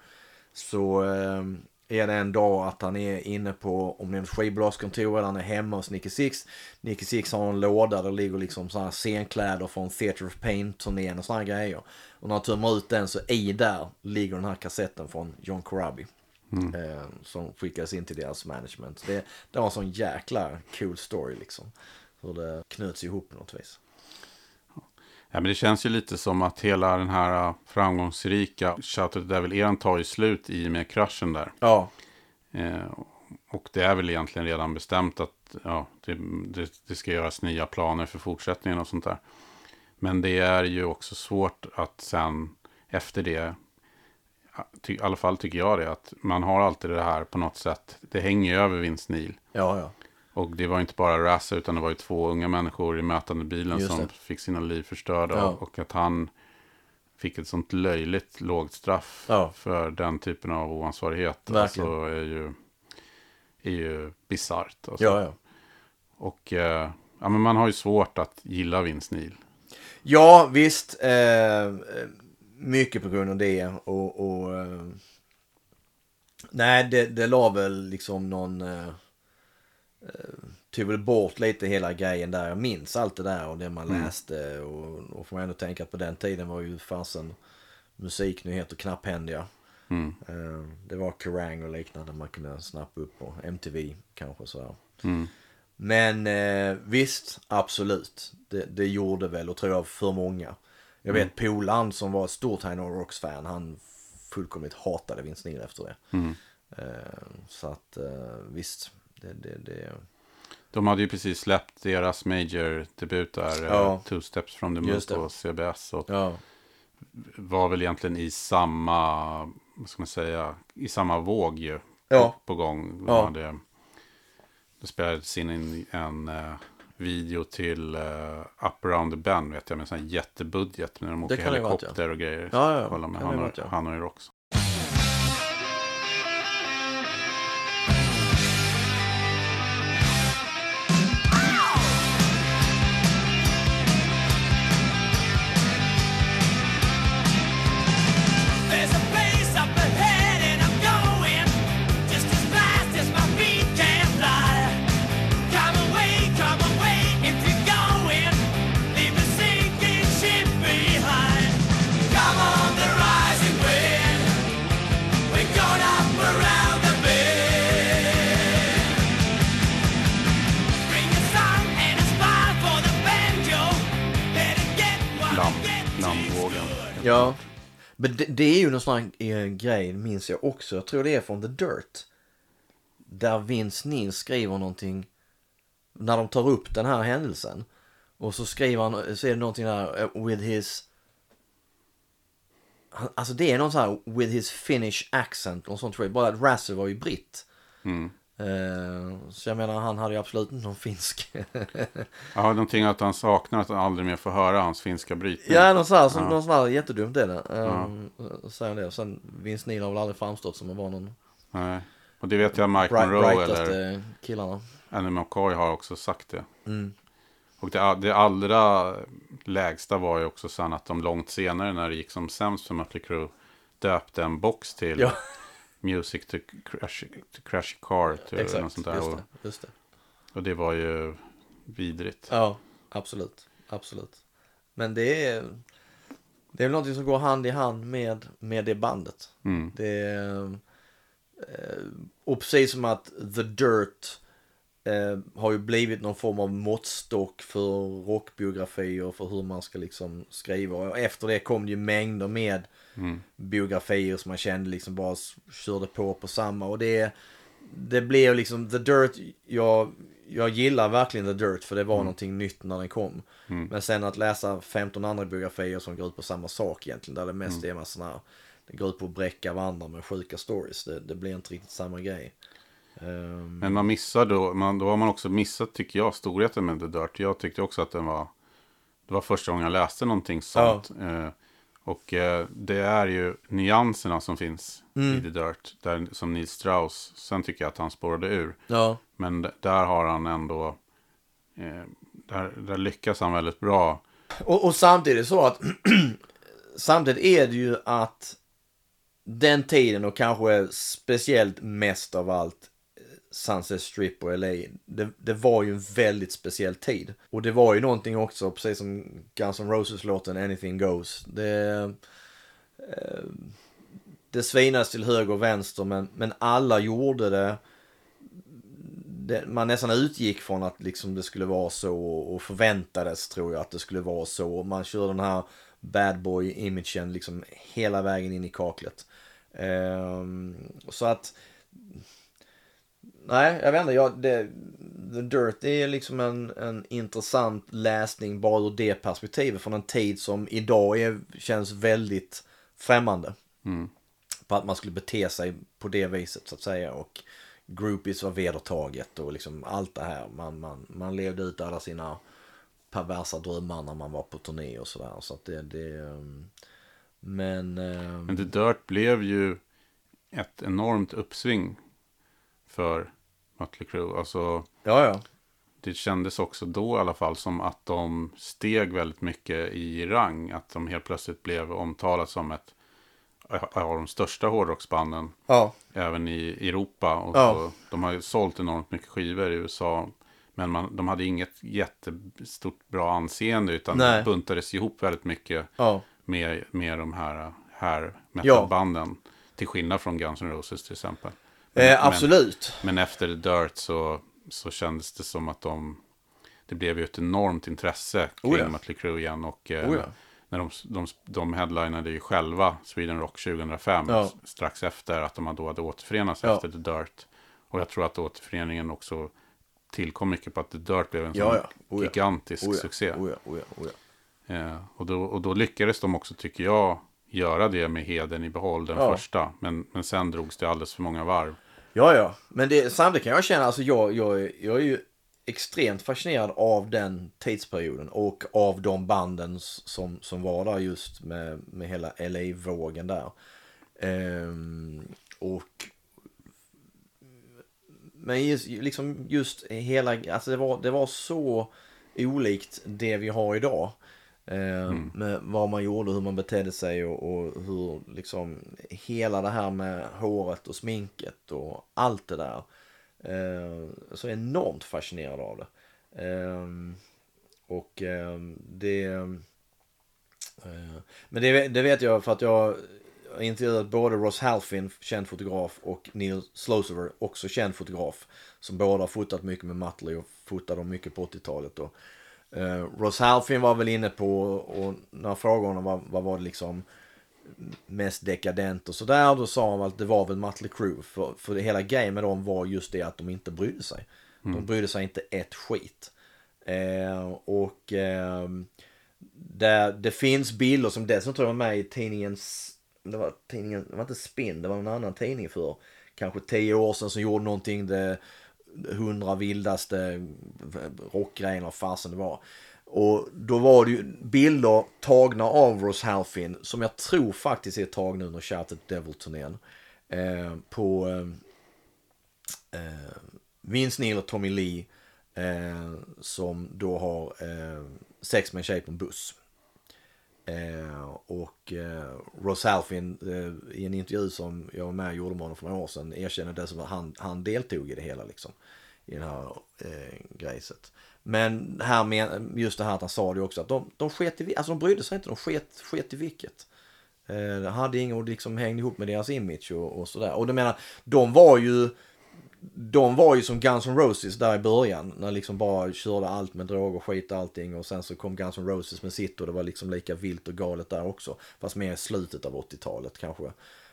Så eh, är det en dag att han är inne på, om det är ett skivbolagskontor eller han är hemma hos Nicky Six. Nicky Six har en låda där det ligger liksom sådana här scenkläder från Theatre of Pain-turnén och sådana grejer. Och när han tömmer ut den så i där ligger den här kassetten från John Corabi. Eh, som skickades in till deras management. Det, det var en sån jäkla cool story liksom. Hur det knöts ihop på något vis. Ja, men det känns ju lite som att hela den här äh, framgångsrika Shout to the Devil-eran tar ju slut i och med kraschen där. Ja, Eh, och det är väl egentligen redan bestämt att ja, det, det, det ska göras nya planer för fortsättningen och sånt där. Men det är ju också svårt att sen efter det, ty, i alla fall tycker jag det, att man har alltid det här på något sätt, det hänger ju över Vince Neil. ja, ja. Och det var inte bara Razza utan det var ju två unga människor i mötande bilen som fick sina liv förstörda. Ja. Och att han fick ett sånt löjligt lågt straff Ja. för den typen av oansvarighet. Verkligen. Alltså är ju, är ju bisarrt. Alltså. Ja, ja. Och eh, ja, men man har ju svårt att gilla Vince Neil. Ja, visst. Eh, mycket på grund av det. Och, och eh, nej, det, det la väl liksom någon... Eh, tog väl bort lite hela grejen där. Jag minns allt det där och det man läste. Och, och får man ändå tänka att på den tiden var ju fasen musiknyheter knapphändiga. Mm. Eh, det var Kerrang och liknande man kunde snappa upp på MTV kanske sådär. Mm. Men eh, visst, absolut. Det, det gjorde väl och tror jag för många. Jag vet Polan som var ett stort High Rocks-fan, han fullkomligt hatade Vince Neil efter det. Mm. Eh, så att eh, visst, det, det, det, De hade ju precis släppt deras major-debut där, eh, Ja. Two Steps from the Moon på CBS. Och ja, var väl egentligen i samma, vad ska man säga, i samma våg ju. Ja. På, på gång. De Ja. hade, det spelades in en, en eh, video till uh, Up around the Bend vet jag med en sån här jättebudget. När de åker ha varit, helikopter och grejer. Ja, ja, Kolla med han, varit, ja. han och det, är ju någon sån här eh, grej, minns jag också. Jag tror det är från The Dirt. Där Vince Neil skriver någonting. När de tar upp den här händelsen. Och så skriver han, så är det någonting där eh, with his... Alltså det är någon sån här with his Finnish accent och sånt tror jag. Bara att Razzer var ju britt. Mm. Eh, så jag menar han hade ju absolut inte någon finsk. Har någonting att han saknar att han aldrig mer får höra hans finska brytning. Ja, någon sån här, så, Ja. någon sån här jättedumt är det. Um, Säger han det. Sen Vince Neil har väl aldrig framstått som att vara någon Nej. Och det vet jag Mike bright, Monroe eller killarna. Annie McCoy har också sagt det. Mm. Och det, det allra lägsta var ju också sen att de långt senare när det gick som sämst för Mötley Crüe döpte en box till Ja, Music to Crash, to crash Car. Till något exakt. sånt där. Just det, just det. och det var ju vidrigt. Ja, absolut. Absolut. Men det är, det är väl någonting som går hand i hand med, med det bandet. Mm. Det är, eh, och precis som att The Dirt eh, har ju blivit någon form av måttstock för rockbiografier för hur man ska liksom skriva. Och efter det kom det ju mängder med Mm. biografier som man kände liksom bara körde på på samma. Och det, det blev liksom The Dirt, jag, jag gillar verkligen The Dirt för det var någonting nytt när den kom. Mm. Men sen att läsa 15 andra biografier som går ut på samma sak egentligen, där det mest är massa sådana det går ut på att bräcka varandra med sjuka stories. Det, det blir inte riktigt samma grej. Ehm, Men man missar då, man, då har man också missat tycker jag storheten med The Dirt. Jag tyckte också att den var, det var första gången jag läste någonting sånt. Eh, och eh, det är ju nyanserna som finns Mm. i The Dirt. Där, som Neil Strauss, sen tycker jag att han spårade ur. ja, Men där har han ändå, eh, där, där lyckas han väldigt bra. Och, och samtidigt så att samtidigt är det ju att den tiden och kanske speciellt mest av allt Sunset Strip och LA, det, det var ju en väldigt speciell tid. Och det var ju någonting också, precis som Guns N' Roses-låten Anything Goes. Det, eh, det svinas till höger och vänster men, men alla gjorde det det, man nästan utgick från att liksom det skulle vara så och förväntades tror jag att det skulle vara så. Man kör den här bad boy-imagen liksom hela vägen in i kaklet. Ehm, så att Nej, jag vet inte. Jag, det, The Dirt är liksom en, en intressant läsning bara ur det perspektivet från en tid som idag är, känns väldigt främmande Mm. på att man skulle bete sig på det viset så att säga. Och groupies var vedertaget och liksom allt det här. Man, man, man levde ut alla sina perversa drömmar när man var på turné och sådär. Så att det, det um, men, um, Men The Dirt blev ju ett enormt uppsving för Mötley Crüe. Alltså, ja ja. det kändes också då i alla fall som att de steg väldigt mycket i rang. Att de helt plötsligt blev omtalat som ett av de största hårdrocksbanden Ja, även i Europa. Och Ja. så, de har ju sålt enormt mycket skivor i USA. Men man, de hade inget jättestort bra anseende utan Nej. buntades ihop väldigt mycket ja, med, med de här, här metalbanden. Till skillnad från Guns N' Roses till exempel. Men, eh, absolut. Men, men efter Dirt så, så kändes det som att de... Det blev ju ett enormt intresse kring Oh ja. Mötley Crüe igen. Och eh, Oh ja. när de, de, de headlinade ju själva Sweden Rock 2005. Ja. Strax efter att de då hade återförenats efter The Dirt. Och jag tror att återföreningen också tillkom mycket på att The Dirt blev en Ja, sån. Oh gigantisk Oh succé. oh oh oh och, då, och då lyckades de också, tycker jag, göra det med heden i behåll, den första. Men, men sen drogs det alldeles för många varv. Ja, ja. Men det, samtidigt kan jag känna, alltså jag, jag, är- jag är ju extremt fascinerad av den tidsperioden och av de banden som, som var där just med, med hela LA-vågen där. Ehm, och men just, liksom just hela, alltså det var, det var så olikt det vi har idag. Eh, Med vad man gjorde, hur man betedde sig och, och hur liksom hela det här med håret och sminket och allt det där. Eh, så enormt fascinerad av det. Eh, och eh, det... Men det, det vet jag för att jag har intervjuat både Ross Halfin, känd fotograf, och Neil Slosever, också känd fotograf. Som båda har fotat mycket med Mötley och fotade dem mycket på 80-talet. Och, Uh, Ross Halfin var väl inne på, och när jag frågade honom vad, vad var det liksom mest dekadent och sådär, då sa han att det var väl Mötley Crüe. För, för det hela grejen med dem var just det att de inte brydde sig. De brydde sig inte ett skit. Eh, och eh, det, det finns bilder som dessutom tror jag var med i tidningens, det var tidningen, det var inte Spin, det var en annan tidning för kanske tio år sedan som gjorde någonting det hundra vildaste rockgrejerna, vad fasen det var. Och då var det ju bilder tagna av Ross Halfin som jag tror faktiskt är tagna under Shattered Devil-turnén. Eh, på eh, eh, Vince Neil och Tommy Lee eh, som då har eh, sex med en tjej på en buss. Eh, och eh, Ross Halfin eh, i en intervju som jag var med och gjorde med honom för några år sedan erkände dessutom att han, han deltog i det hela liksom. I det här eh, grejset. Men här med, just det här att han sa det också att de, de sket i, alltså de brydde sig inte, de sket, sket i vilket. Eh, hade inget och liksom hängde ihop med deras image och, och sådär. Och du menar, de var ju de var ju som Guns N' Roses där i början. När liksom bara körde allt med droger, skit och allting. Och sen så kom Guns N' Roses med sitt och det var liksom lika vilt och galet där också. Fast mer i slutet av 80-talet kanske.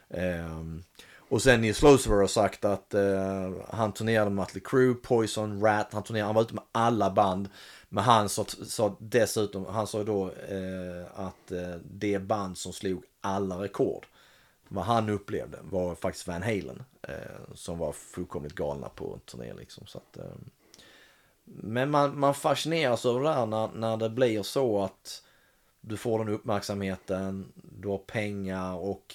Um, och sen Nils Lucifer har sagt att uh, han turnerade med Mötley Crüe, Poison, Rat. Han turnerade, han var ute med alla band. Men han sa, sa dessutom, han sa då uh, att uh, det band som slog alla rekord vad han upplevde var faktiskt Van Halen. Eh, som var fullkomligt galna på en turné liksom. Så att, eh, men man, man fascineras över det här när, när det blir så att du får den uppmärksamheten, du har pengar och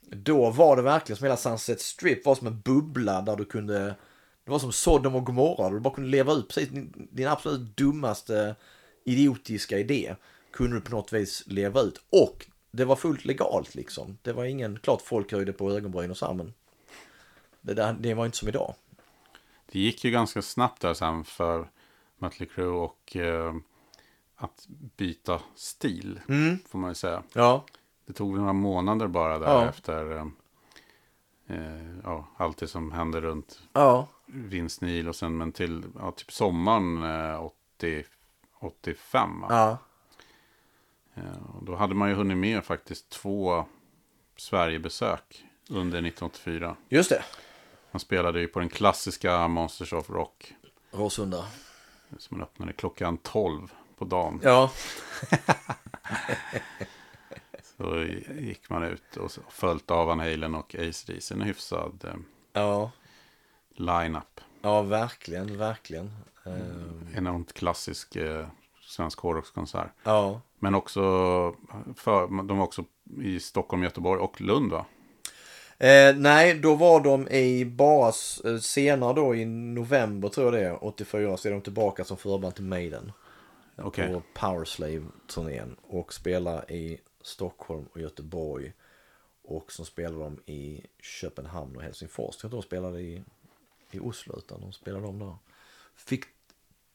då var det verkligen som hela Sunset Strip var som en bubbla där du kunde det var som Sodom och Gomorra, du bara kunde leva ut precis din, din absolut dummaste idiotiska idé. Kunde du på något vis leva ut. Och det var fullt legalt liksom. Det var ingen, klart folk höjde på ögonbryn och så här, men det, där, det var inte som idag. Det gick ju ganska snabbt där sen för Mötley Crüe och eh, att byta stil, får man ju säga. Ja, Det tog några månader bara där Ja. efter eh, eh, ja, allt det som hände runt ja, Vince Neil och sen men till ja, typ sommaren eh, 80, 85. va? ja, då hade man ju hunnit med faktiskt två Sverigebesök under 1984. just det. Han spelade ju på den klassiska Monsters of Rock Råsunda. som öppnade klockan 12 på dagen. Ja, Så gick man ut och följt av Van Halen och Ace DC. En hyfsad eh, ja, line-up. ja, verkligen, verkligen. Enormt klassisk eh, svensk hårdrockskonsert. ja. Men också, för, de var också i Stockholm, Göteborg och Lund va? Eh, nej, då var de i bara s- eh, senare då i november tror jag det är, 84, så är de tillbaka som förband till Maiden. Okej. På Powerslave-turnén och spelar i Stockholm och Göteborg. Och så spelar de i Köpenhamn och Helsingfors. Jag tror de spelade i, i Oslo utan de spelade de där. Fick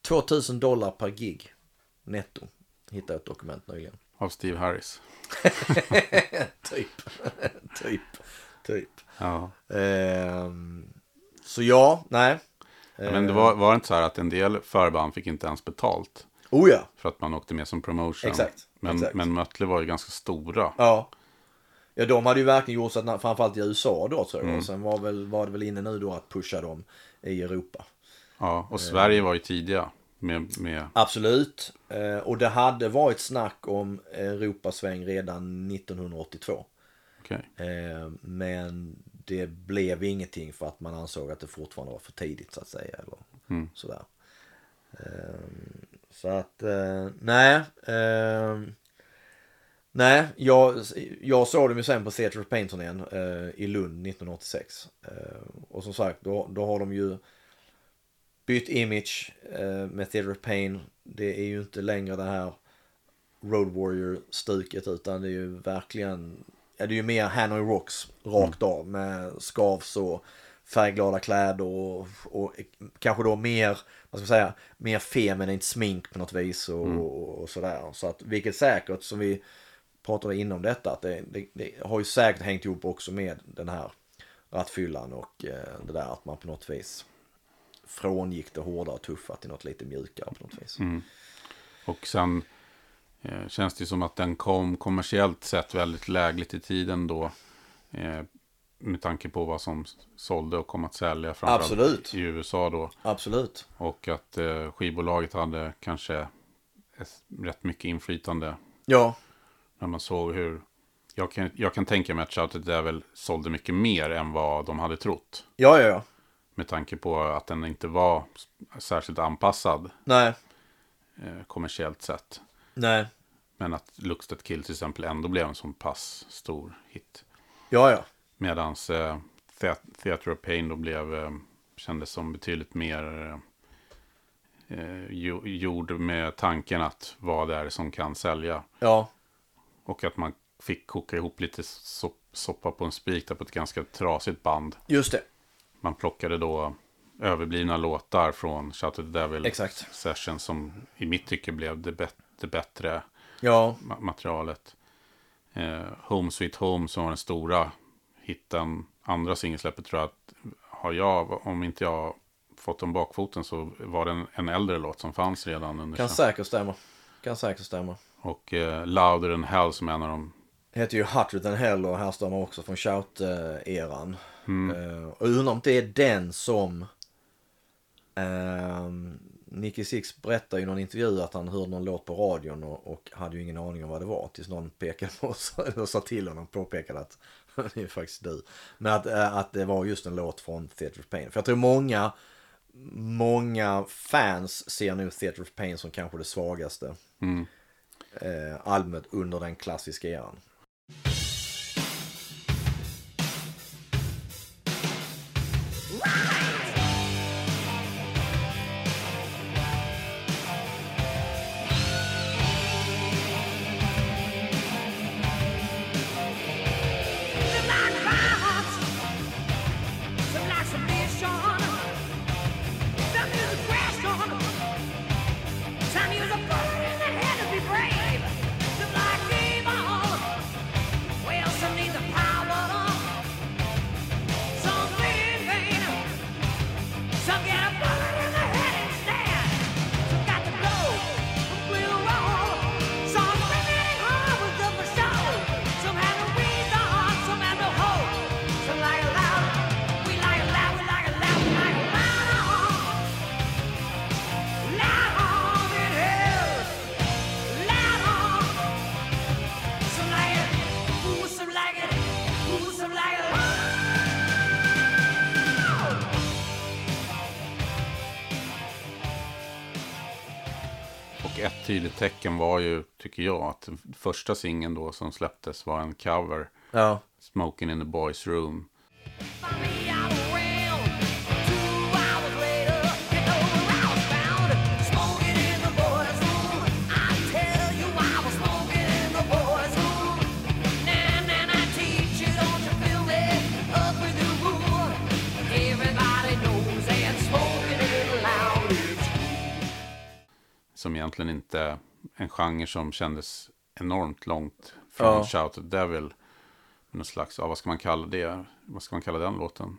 2000 dollar per gig netto. Hittade ett dokument nyligen. Av Steve Harris. typ. typ. Typ. Ja. Ehm, så ja, nej. Men det var, var det inte så här att en del förband fick inte ens betalt Oh ja. för att man åkte med som promotion? Exakt, Men, exakt. men Mötley var ju ganska stora. Ja. Ja, de hade ju verkligen gjort så att, framförallt i USA då tror jag. Och sen var, väl, var det väl inne nu då att pusha dem i Europa. Ja, och Sverige var ju tidiga med, med Absolut. Eh, och det hade varit snack om Europasväng redan 1982. okej. Eh, men det blev ingenting för att man ansåg att det fortfarande var för tidigt så att säga. Eller Mm. sådär. Eh, så att, eh, nej. Eh, nej, jag, jag såg dem ju sen på Theatre of Pain-turnén eh, i Lund 1986. Eh, och som sagt, då, då har de ju bytt image eh, med of Pain. Det är ju inte längre det här Road Warrior-stuket utan det är ju verkligen, ja det är ju mer Hanoi Rocks rakt av med skavs och färgglada kläder och, och kanske då mer, vad ska man säga, mer feminint smink på något vis och, och sådär. Så att vilket säkert som vi pratade inom detta att det, det, det har ju säkert hängt ihop också med den här rattfyllan och eh, det där att man på något vis frångick det hårda och tuffa till något lite mjukare på något vis. Och sen eh, känns det som att den kom kommersiellt sett väldigt lägligt i tiden då. Eh, med tanke på vad som sålde och kom att sälja. framförallt Absolut. I USA då. Absolut. Och att eh, skivbolaget hade kanske ett, rätt mycket inflytande Ja, när man såg hur... Jag kan, jag kan tänka mig att Shout at the Devil sålde mycket mer än vad de hade trott. ja, ja. ja. Med tanke på att den inte var särskilt anpassad Nej, eh, kommersiellt sett. nej. Men att Looks That Kill till exempel ändå blev en så pass stor hit. Ja, ja. Medan eh, The- Theatre of Pain då blev, eh, kändes som betydligt mer eh, jo- gjord med tanken att vad det är som kan sälja. Ja, Och att man fick koka ihop lite sop- soppa på en spik där på ett ganska trasigt band. just det. Man plockade då överblivna låtar från Shout at the Devil Exakt. Session som i mitt tycke blev det, bet- det bättre Ja, ma- materialet. Eh, Home Sweet Home som var den stora hitten, andra singelsläppet tror jag att har jag, om inte jag fått om bakfoten så var det en, en äldre låt som fanns redan under kan säkert stämma. Kan säkert stämma. Och eh, Louder than Hell som är en av de Heter ju Hotter than Hell och härstammar också från Shout-eran. Eh, och jag undrar om det är den som ehm, Nicky Six berättar i någon intervju att han hörde någon låt på radion och, och hade ju ingen aning om vad det var. Tills någon pekade på oss och sa till honom, påpekade att det är faktiskt du. Men att, eh, att det var just en låt från Theatre of Pain. För jag tror många, många fans ser nu Theatre of Pain som kanske det svagaste mm, eh, albumet under den klassiska eran. Ah! tydligt tecken var ju, tycker jag, att första singeln då som släpptes var en cover. Ja, Smoking in the Boys Room. Som egentligen inte en genre som kändes enormt långt från Ja. Shout the Devil. Någon slags, ja, vad ska man kalla det? Vad ska man kalla den låten?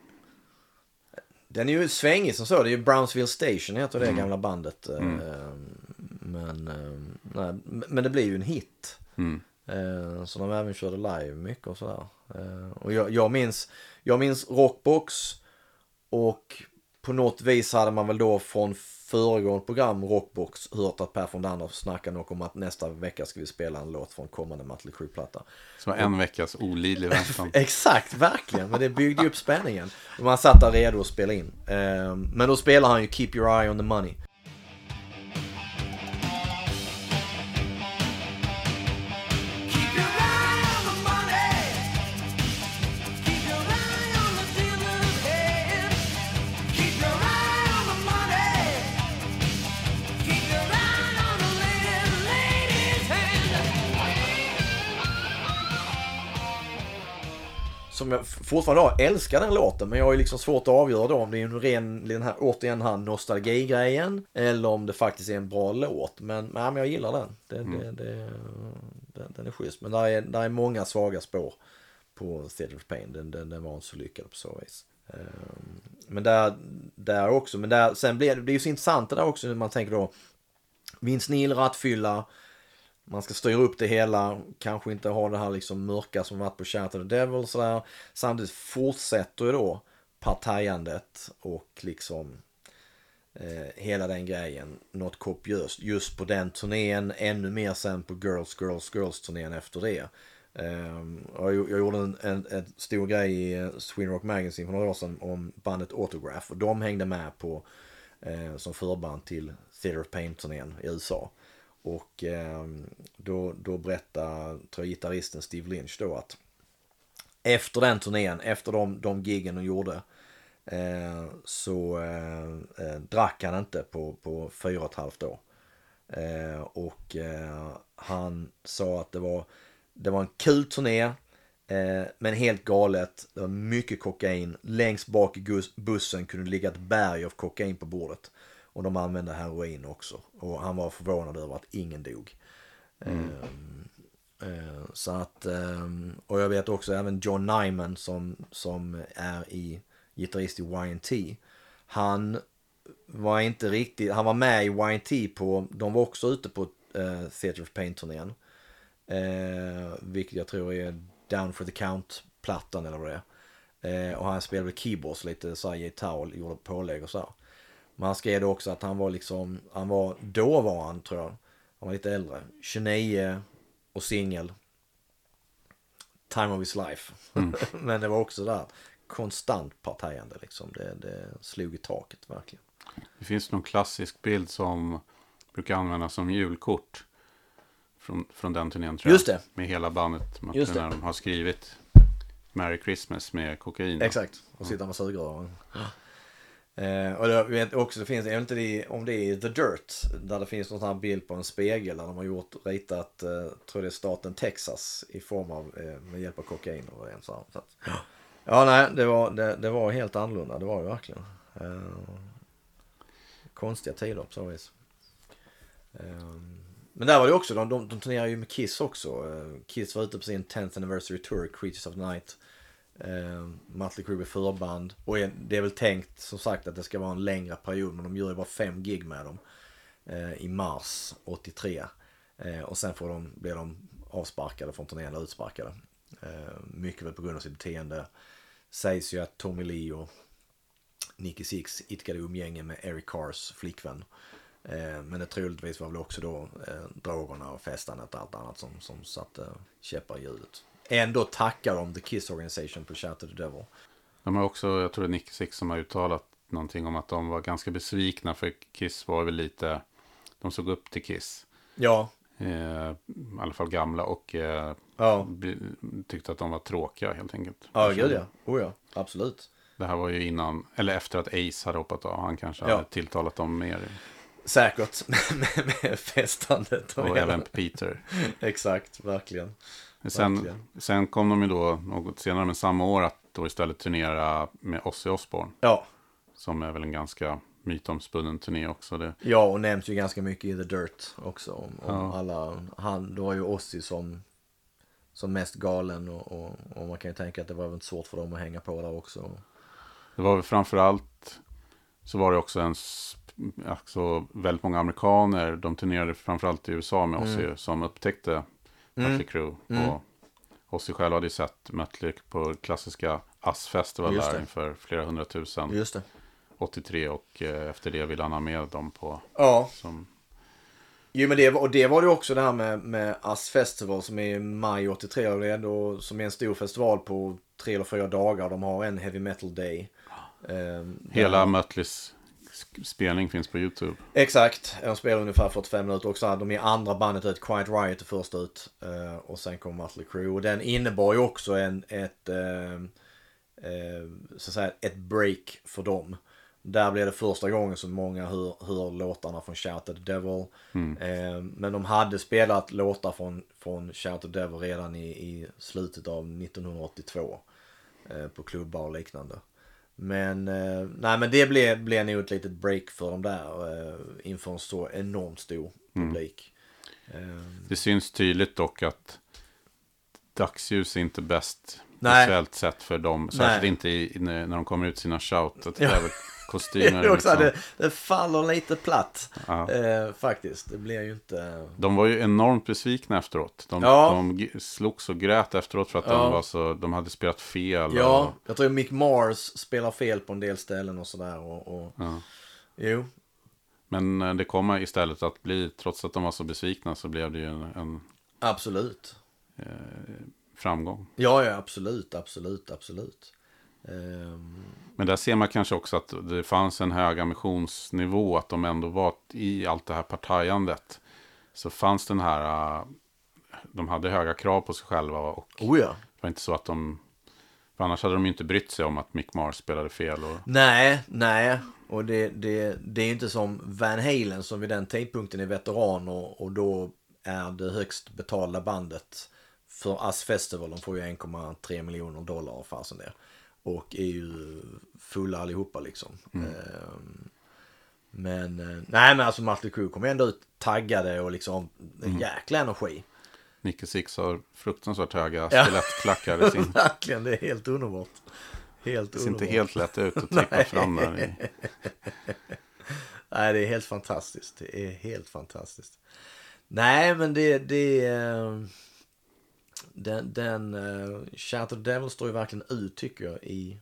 den är ju svängig som så. Det är ju Brownsville Station heter det gamla bandet. eh, Men, eh, nej, men det blir ju en hit. Mm. Eh, Så de även körde live mycket och sådär. Och jag, jag, minns, jag minns Rockbox och på något vis hade man väl då från föregående program Rockbox hört att Per von Dander snackade nog om att nästa vecka ska vi spela en låt från kommande Mötley Crüe-platta. Så en veckas olidlig väntan. Exakt, verkligen. Men det byggde ju upp spänningen. Man satt där redo att spela in. Eh, Men då spelar han ju Keep Your Eye On The Money. Som jag fortfarande har, älskar den låten. Men jag har ju liksom svårt att avgöra då om det är en ren, den här, återigen här nostalgigrejen. Eller om det faktiskt är en bra låt. Men, nej, men jag gillar den. Det, det, det, den, den är schysst. Men där är, där är många svaga spår på Theatre of Pain. Den, den, den var inte så lyckad på så vis. Ehm, Men där, där också, men där, sen blir det, det är ju så intressant det där också när man tänker då Vindsnil, rattfylla. Man ska styra upp det hela, kanske inte ha det här liksom mörka som varit på Shout of the Devil och sådär. Samtidigt fortsätter ju då partajandet och liksom eh, hela den grejen något kopiöst. Just på den turnén, ännu mer sen på Girls, Girls, Girls turnén efter det. Eh, jag, jag gjorde en, en, en stor grej i eh, Sweden Rock Magazine för några år sedan om bandet Autograph och de hängde med på eh, som förband till Theater of Pain-turnén i USA. Och eh, då, då berättade, tror jag, gitarristen Steve Lynch då att efter den turnén, efter de, de giggen de gjorde eh, så eh, eh, drack han inte på, på fyra och ett halvt år. Eh, och eh, han sa att det var, det var en kul turné eh, men helt galet. Det var mycket kokain. Längst bak i bussen kunde ligga ett berg av kokain på bordet. Och de använde heroin också. Och han var förvånad över att ingen dog. Ehm, eh, så att, ehm, och jag vet också även John Nyman som, som är i gitarrist i YNT. Han var inte riktigt, han var med i YNT på, de var också ute på uh, Theatre of Pain-turnén. Eh, vilket jag tror är Down for the Count-plattan eller vad det är. Eh, och han spelade keyboards lite så här gitarr och gjorde pålägg och så. här. Men han skrev också att han var liksom, han var, då var han tror jag, han var lite äldre, 29 och singel. Time of his life. Men det var också där konstant partajande liksom. Det, det slog i taket verkligen. Det finns någon klassisk bild som brukar användas som julkort. Från, från den turnén tror jag. Just det. Med hela bandet. Man- Just det. När de har skrivit Merry Christmas med kokain. Exakt, och sitta med sugrör. Eh, och jag vet också, det finns, jag vet inte om det är The Dirt, där det finns någon sån här bild på en spegel där de har gjort, ritat, eh, tror det är staten Texas i form av, eh, med hjälp av kokain och en sån. Så att, ja, nej, det var, det, det var helt annorlunda, det var det verkligen. Eh, konstiga tider på så vis. Eh, men där var det också, de, de, de turnerade ju med Kiss också. Eh, Kiss var ute på sin 10th anniversary tour, Creatures of the Night. Eh, Mötley Crüe förband. Och det är väl tänkt som sagt att det ska vara en längre period. Men de gör ju bara fem gig med dem. Eh, I mars 83. Eh, och sen får de, blir de avsparkade från turnén, eller utsparkade. Eh, mycket väl på grund av sitt beteende. Sägs ju att Tommy Lee och Nicky Six idkade umgänge med Eric Cars flickvän. Eh, men det troligtvis var väl också då eh, drogerna och festandet och allt annat som, som satte käppar i hjulet. Ändå tackar de The Kiss Organization på Shout to the Devil. De har också, jag tror det är Nick Six som har uttalat någonting om att de var ganska besvikna. För Kiss var väl lite, de såg upp till Kiss. Ja, Eh, I alla fall gamla och eh, ja, tyckte att de var tråkiga helt enkelt. ja gud ja. Oh ja, absolut. Det här var ju innan, eller efter att Ace hade hoppat av. Han kanske Ja. hade tilltalat dem mer. Säkert med, med festandet och, Och även Peter. Exakt, verkligen. Sen, Verkligen. sen kom de ju då något senare, men samma år, att då istället turnera med Ozzy Osbourne. Ja, Som är väl en ganska mytomspunnen turné också. Det, ja och nämns ju ganska mycket i The Dirt också. Om, om Ja. alla, han, då var ju Ozzy som, som mest galen och, och, och man kan ju tänka att det var väl inte svårt för dem att hänga på där också. det var väl framförallt, så var det också en, alltså, väldigt många amerikaner, de turnerade framförallt i USA med Ozzy, Mm. som upptäckte Mötley Crüe. Och Ozzy själv hade ju sett Mötley på klassiska ASS Festival Just där inför flera hundratusen. Just det. 83 och eh, efter det ville han ha med dem på Ja, som Jo men det, och det var det också det här med, med Ass Festival som är i maj 83 och det är ändå, som är en stor festival på tre eller fyra dagar. De har en heavy metal day. Ehm, hela där- Mötleys spelning finns på YouTube. Exakt, de spelar ungefär 45 minuter också. De är andra bandet ut, Quiet Riot är först ut. eh, och sen kommer Mötley Crüe. Och den innebar ju också en, ett, eh, eh, så att säga, ett break för dem. Där blev det första gången som många hör, hör låtarna från Shout at the Devil. Eh, men de hade spelat låtar från, från Shout at the Devil redan i, i slutet av 1982. Eh, på klubbar och liknande. Men, eh, nej, men det blev, blev nog ett litet break för dem där eh, inför en så enormt stor publik. Eh, Det syns tydligt dock att dagsljus är inte bäst Nej. visuellt sett för dem. Särskilt inte i, när de kommer ut sina shout. Att Ja. Det väl kostymer. Det, också, liksom. det, det faller lite platt. Ja. Eh, faktiskt. Det blir ju inte... De var ju enormt besvikna efteråt. De, Ja. de slogs och grät efteråt för att Ja. de, var så, de hade spelat fel. Ja, Och, jag tror Mick Mars spelar fel på en del ställen och sådär. Och, och... ja. Jo, Men eh, det kom istället att bli, trots att de var så besvikna så blev det ju en, en absolut. Framgång. Ja, ja, absolut, absolut, absolut. Ehm, Men där ser man kanske också att det fanns en hög ambitionsnivå. Att de ändå var i allt det här partajandet. Så fanns den här, äh, de hade höga krav på sig själva. Och oh ja. det var inte så att de, för annars hade de ju inte brytt sig om att Mick Mars spelade fel. Och, Nej, nej. Och det, det, det är inte som Van Halen som vid den tidpunkten är veteran och, och då är det högst betalda bandet för Us Festival. De får ju 1,3 miljoner dollar och fasen det. Och är ju fulla allihopa liksom. Ehm, men, eh, nej men alltså Mötley Crüe kom ändå ut taggade och liksom en jäkla energi. Nicky Six har fruktansvärt höga Ja. stilettklackar i sin... Verkligen, det är helt underbart. Helt Det ser inte helt lätt ut att trippa fram där. Nej, det är helt fantastiskt. Det är helt fantastiskt. Nej, men det... det eh, den, den uh, Shatter Devil står ju verkligen ut tycker jag i,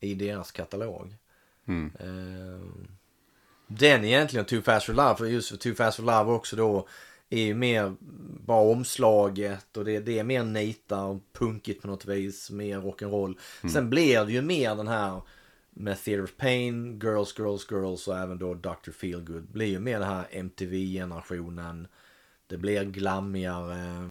i deras katalog. Mm. Eh, den egentligen, Too Fast For Love, för just Too Fast For Love också då är ju mer bara omslaget och det, det är mer nita och punkigt på något vis, mer rock'n'roll. Sen blir det ju mer den här med Theater of Pain, Girls, Girls, Girls och även då Dr. Feelgood. Blir ju mer den här MTV-generationen. Det blir glammigare,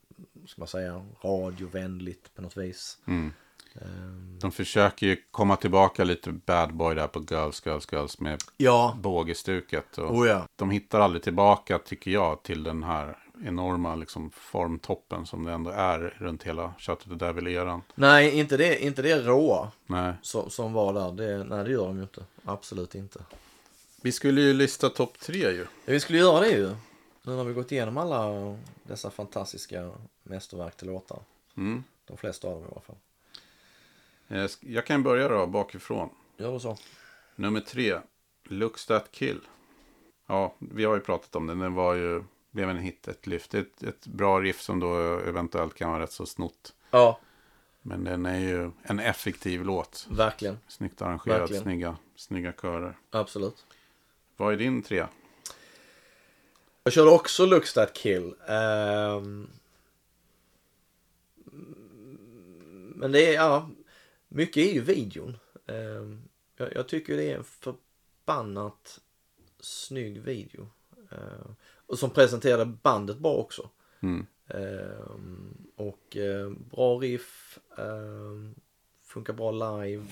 ska man säga, radiovänligt på något vis. Mm. Ehm, De försöker ju komma tillbaka lite bad boy där på Girls, Girls, Girls med ja, bågestuket. Och oh ja. De hittar aldrig tillbaka, tycker jag, till den här enorma liksom, formtoppen som det ändå är runt hela Shut the Devil-eran. Nej, inte det, inte det råa. Nej. som, som var där. Det, nej, det gör de ju inte. Absolut inte. Vi skulle ju lista topp tre ju. Ja, vi skulle göra det ju. Nu när vi gått igenom alla dessa fantastiska mästerverk till låtar. Mm. De flesta av dem i alla fall. Eh, Jag kan börja då bakifrån. Gör du så? Nummer tre, Looks That Kill. Ja, vi har ju pratat om den. Den var ju, blev en hit, ett lyft. Ett, ett bra riff som då eventuellt kan vara rätt så snott. Ja, Men den är ju en effektiv låt. verkligen. Snyggt arrangerad, Verkligen. snygga, snygga körer. Absolut. Vad är din trea? Jag körde också Looks That Kill. Ehm, men det är, ja, mycket är ju videon. Ehm, jag, jag tycker det är en förbannat snygg video. Ehm, och som presenterade bandet bra också. Mm. Ehm, och eh, bra riff, funkar bra live.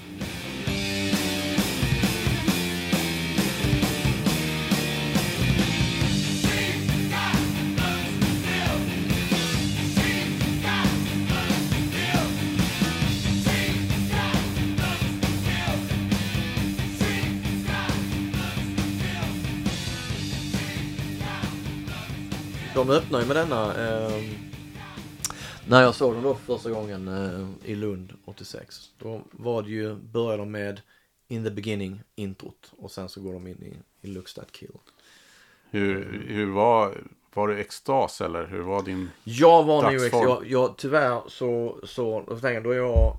De öppnar ju med denna. ehm, när jag såg dem då för första gången eh, i Lund 86. Då var det ju, började de med In the beginning, introt. Och sen så går de in i, i Looks That Kill. Hur, hur var, var det extas eller hur var din? Jag var nog, ex- Dagsform. jag, jag, tyvärr så, så, då tänker jag, då är jag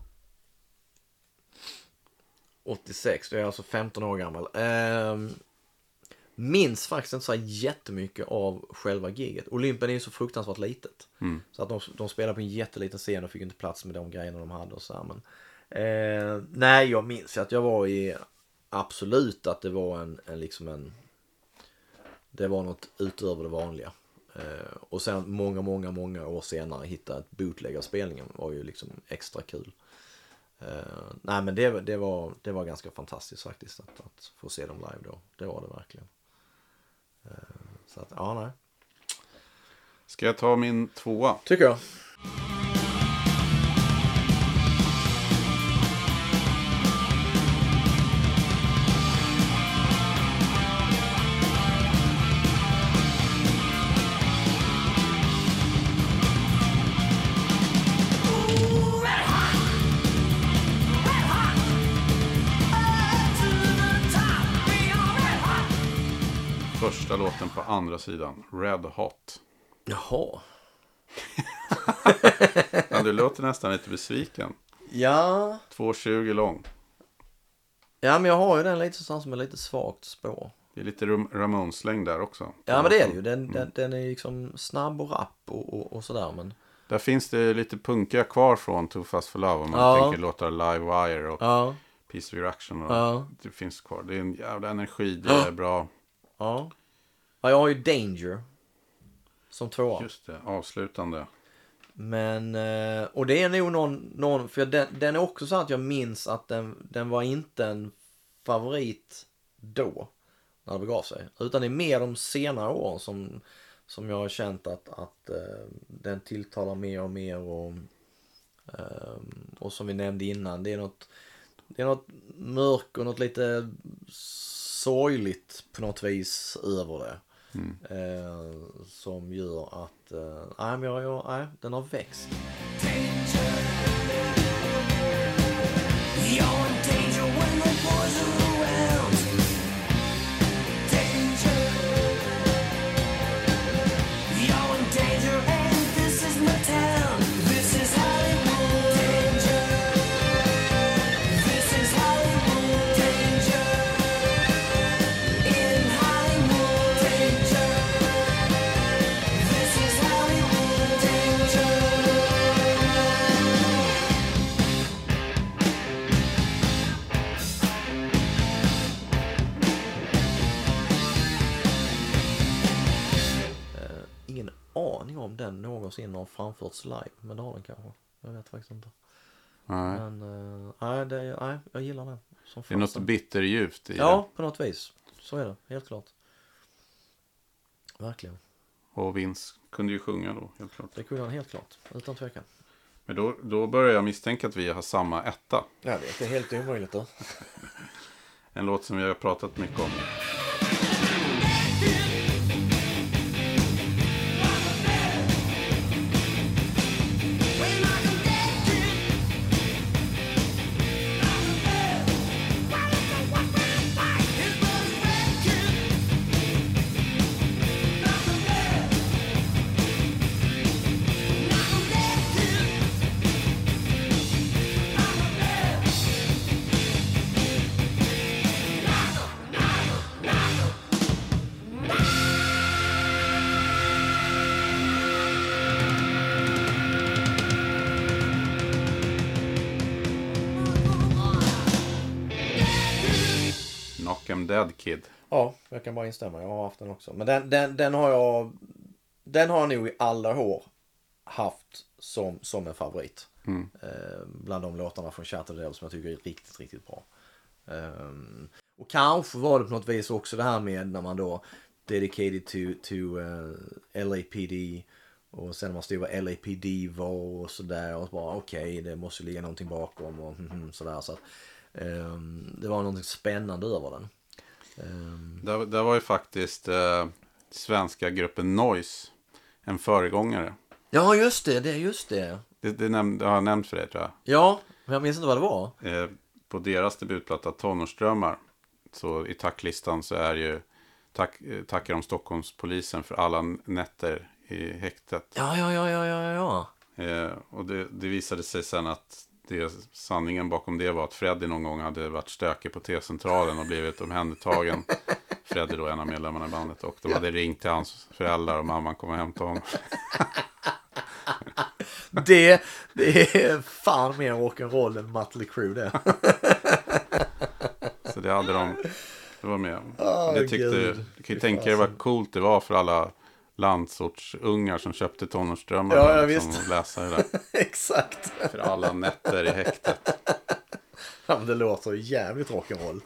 86, då är jag alltså 15 år gammal. Ehm, minns faktiskt inte så här jättemycket av själva giget. Olympen är ju så fruktansvärt litet. Mm. Så att de, de spelade på en jätteliten scen och fick inte plats med de grejerna de hade och så här, men, eh, Nej, jag minns att jag var i absolut att det var en, en liksom en det var något utöver det vanliga. Eh, och sen många, många, många år senare hitta ett bootleg av spelningen var ju liksom extra kul. Eh, nej men det, det, var, det var ganska fantastiskt faktiskt att, att få se dem live då. Det var det verkligen. Eh, så att, ja nej. Ska jag ta min tvåa? Tycker jag. Andra sidan. Red Hot. Jaha. Ja, du låter nästan lite besviken. Ja. 2.20 lång. Ja, men jag har ju den lite sån som är lite svagt spår. Det är lite Ram- Ramones-släng där också. Ja, men det är det ju. Den, den, den är liksom snabb och rapp och, och, och sådär. Men Där finns det lite punkiga kvar från Too Fast For Love. Om man Ja. tänker låtar Live Wire och ja, Peace of Your Action. Och Ja. Det finns kvar. Det är en jävla energi. Det är bra. ja. Ja, jag har ju Danger. Som tvåa. Just det, avslutande. Men, eh, och det är nog någon, någon för den, den är också så att jag minns att den, den var inte en favorit då. När det begav sig. Utan det är mer de senare åren som, som jag har känt att, att eh, den tilltalar mer och mer. Och, eh, och som vi nämnde innan, det är något, det är något mörk och något lite sorgligt på något vis över det. Eh, som gör att, eh, nej eh, men jag, jag, nej, den har växt. Danger. Någonsin har framförts live, men det har den kanske. Jag vet faktiskt inte. Nej. Men, eh, nej, det, nej, jag gillar den. Som Det är något bitterljuvt i Ja, på något vis. Så är det, helt klart. Verkligen. det. Och Vince kunde ju sjunga då, helt klart. Det kunde han helt klart, utan tvekan. Men då, då börjar jag misstänka att vi har samma etta. Jag vet, det är helt omöjligt då. En låt som vi har pratat mycket om. Dead kid. Ja, jag kan bara instämma. Jag har haft den också. Men den, den, den har jag... Den har jag nog i alla år haft som, som en favorit. Eh, bland de låtarna från Chatterdale som jag tycker är riktigt, riktigt bra. Ehm, och kanske var det på något vis också det här med när man då dedicated to, to eh, LAPD och sen när man stod vad LAPD var och sådär och bara okej det måste ligga någonting bakom och mhm, sådär så att ehm, det var någonting spännande över den. Där, där var ju faktiskt eh, svenska gruppen Noise en föregångare. Ja, just det, det är just det. Det, det, näm- det har jag nämnt för dig tror jag. Ja, men jag minns inte vad det var. Eh, på deras debutplatta Tonårsdrömmar. Så i tacklistan så är ju tack, eh, tackar de Stockholmspolisen för alla nätter i häktet. Ja, ja, ja, ja, ja, ja. Eh, och det, det visade sig sen att det, sanningen bakom det var att Freddy någon gång hade varit stökig på T-centralen och blivit omhändertagen. Freddy då en av medlemmarna i bandet. Och de hade ringt till hans föräldrar och mamman kom och hämtade honom. Det, det är fan mer rock'n'roll än Mötley Crüe det. Så det hade de. Det var med. Åh, det tyckte, du kan ju tänka dig vad coolt det var för alla landsortsungar som köpte tonårsdrömmar. Ja, ja, liksom, visst. och läsa det där. Exakt. För alla nätter i häktet. Ja, men det låter jävligt rock'n'roll.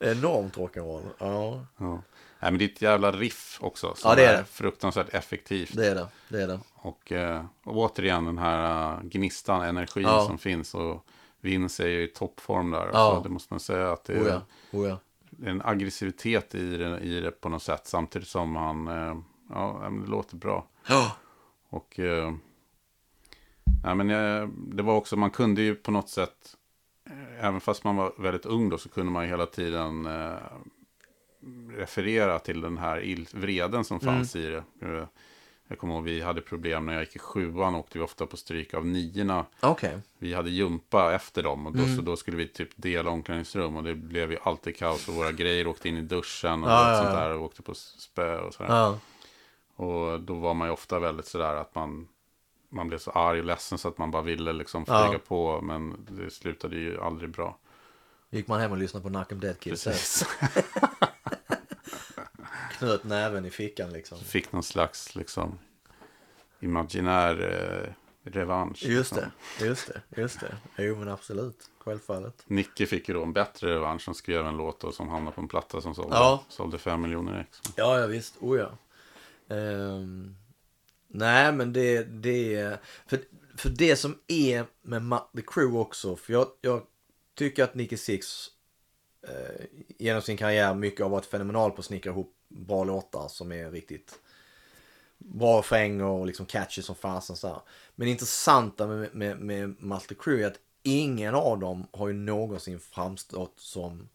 Enormt rock'n'roll. Ja, Ja. Nej, men det är ett jävla riff också. Som Ja, det är är, det. fruktansvärt effektivt. det är det. Det är det. Och, eh, och återigen den här uh, gnistan, energin Ja. som finns. Och Vince är ju i toppform där. Ja. Så det måste man säga att det är, Oh ja. Oh ja. en aggressivitet i det, i det på något sätt. Samtidigt som han, eh, ja, men det låter bra. Ja. Och eh, ja, men, eh, det var också, man kunde ju på något sätt, eh, även fast man var väldigt ung då, så kunde man ju hela tiden eh, referera till den här il- vreden som fanns i det. Eh, Jag kommer ihåg vi hade problem när jag gick i sjuan åkte vi ofta på stryk av niorna. Okej. Vi hade jumpa efter dem och då, så då skulle vi typ dela omklädningsrum och det blev ju alltid kaos och våra grejer åkte in i duschen och allt ja, sånt där och åkte på spö och sådär. Ja. Och då var man ju ofta väldigt sådär att man, man blev så arg och ledsen så att man bara ville liksom Ja. flyga på men det slutade ju aldrig bra. Gick man hem och lyssnade på Knock 'em Dead Kids. Precis. Knöt näven i fickan liksom. Fick någon slags liksom imaginär eh, revansch. Just liksom. det, just det, just det. Jo men absolut, självfallet. Nicke fick ju då en bättre revansch som skrev en låt och som hamnade på en platta som sålde, Ja. sålde fem miljoner ex. Ja, ja visst. Oh ja. Ehm, nej, men det, det för, för det som är med Ma- The Crew också, för jag, jag tycker att Nicky Six eh, genom sin karriär mycket har varit fenomenal på att snickra ihop bra låtar som är riktigt bra refränger och liksom catchy som fasen så här. Men det intressanta med, med, med Mötley Crüe är att ingen av dem har ju någonsin framstått som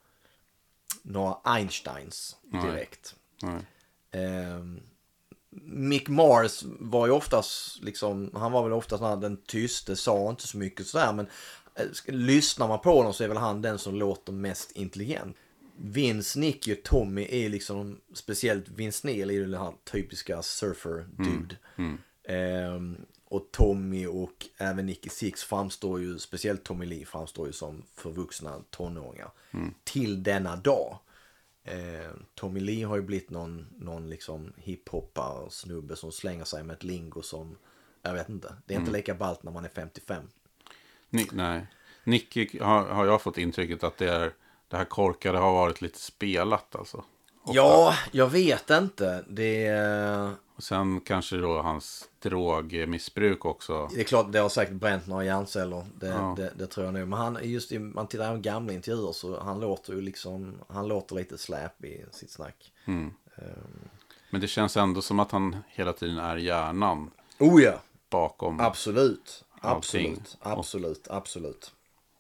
några Einsteins direkt. Nej. Ehm, Mick Mars var ju oftast liksom, han var väl oftast den- tyste, sa inte så mycket sådär men eh, lyssnar man på honom så är väl han den som låter mest intelligent. Vince, Nicky och Tommy är liksom, speciellt Vince Neil är ju den här typiska surfer dude. Ehm, och Tommy och även Nicky Six framstår ju, speciellt Tommy Lee framstår ju som förvuxna tonåringar. Till denna dag. Eh, Tommy Lee har ju blivit någon, någon liksom hiphoppar snubbe som slänger sig med ett lingo som, jag vet inte, det är inte lika ballt när man är 55. Ni, nej. Nicky har, har jag fått intrycket att det, är, det här korkade har varit lite spelat alltså. Ofta. Ja, jag vet inte. Det är, Och sen kanske då hans drogmissbruk också. det är klart, det har säkert bränt några hjärnceller. Det, Ja. det, det tror jag nog. Men han, just i, man tittar på gamla intervjuer så han låter ju liksom, han låter lite släp i sitt snack. Men det känns ändå som att han hela tiden är hjärnan Oh ja, bakom. absolut. Allting. Absolut, absolut, absolut.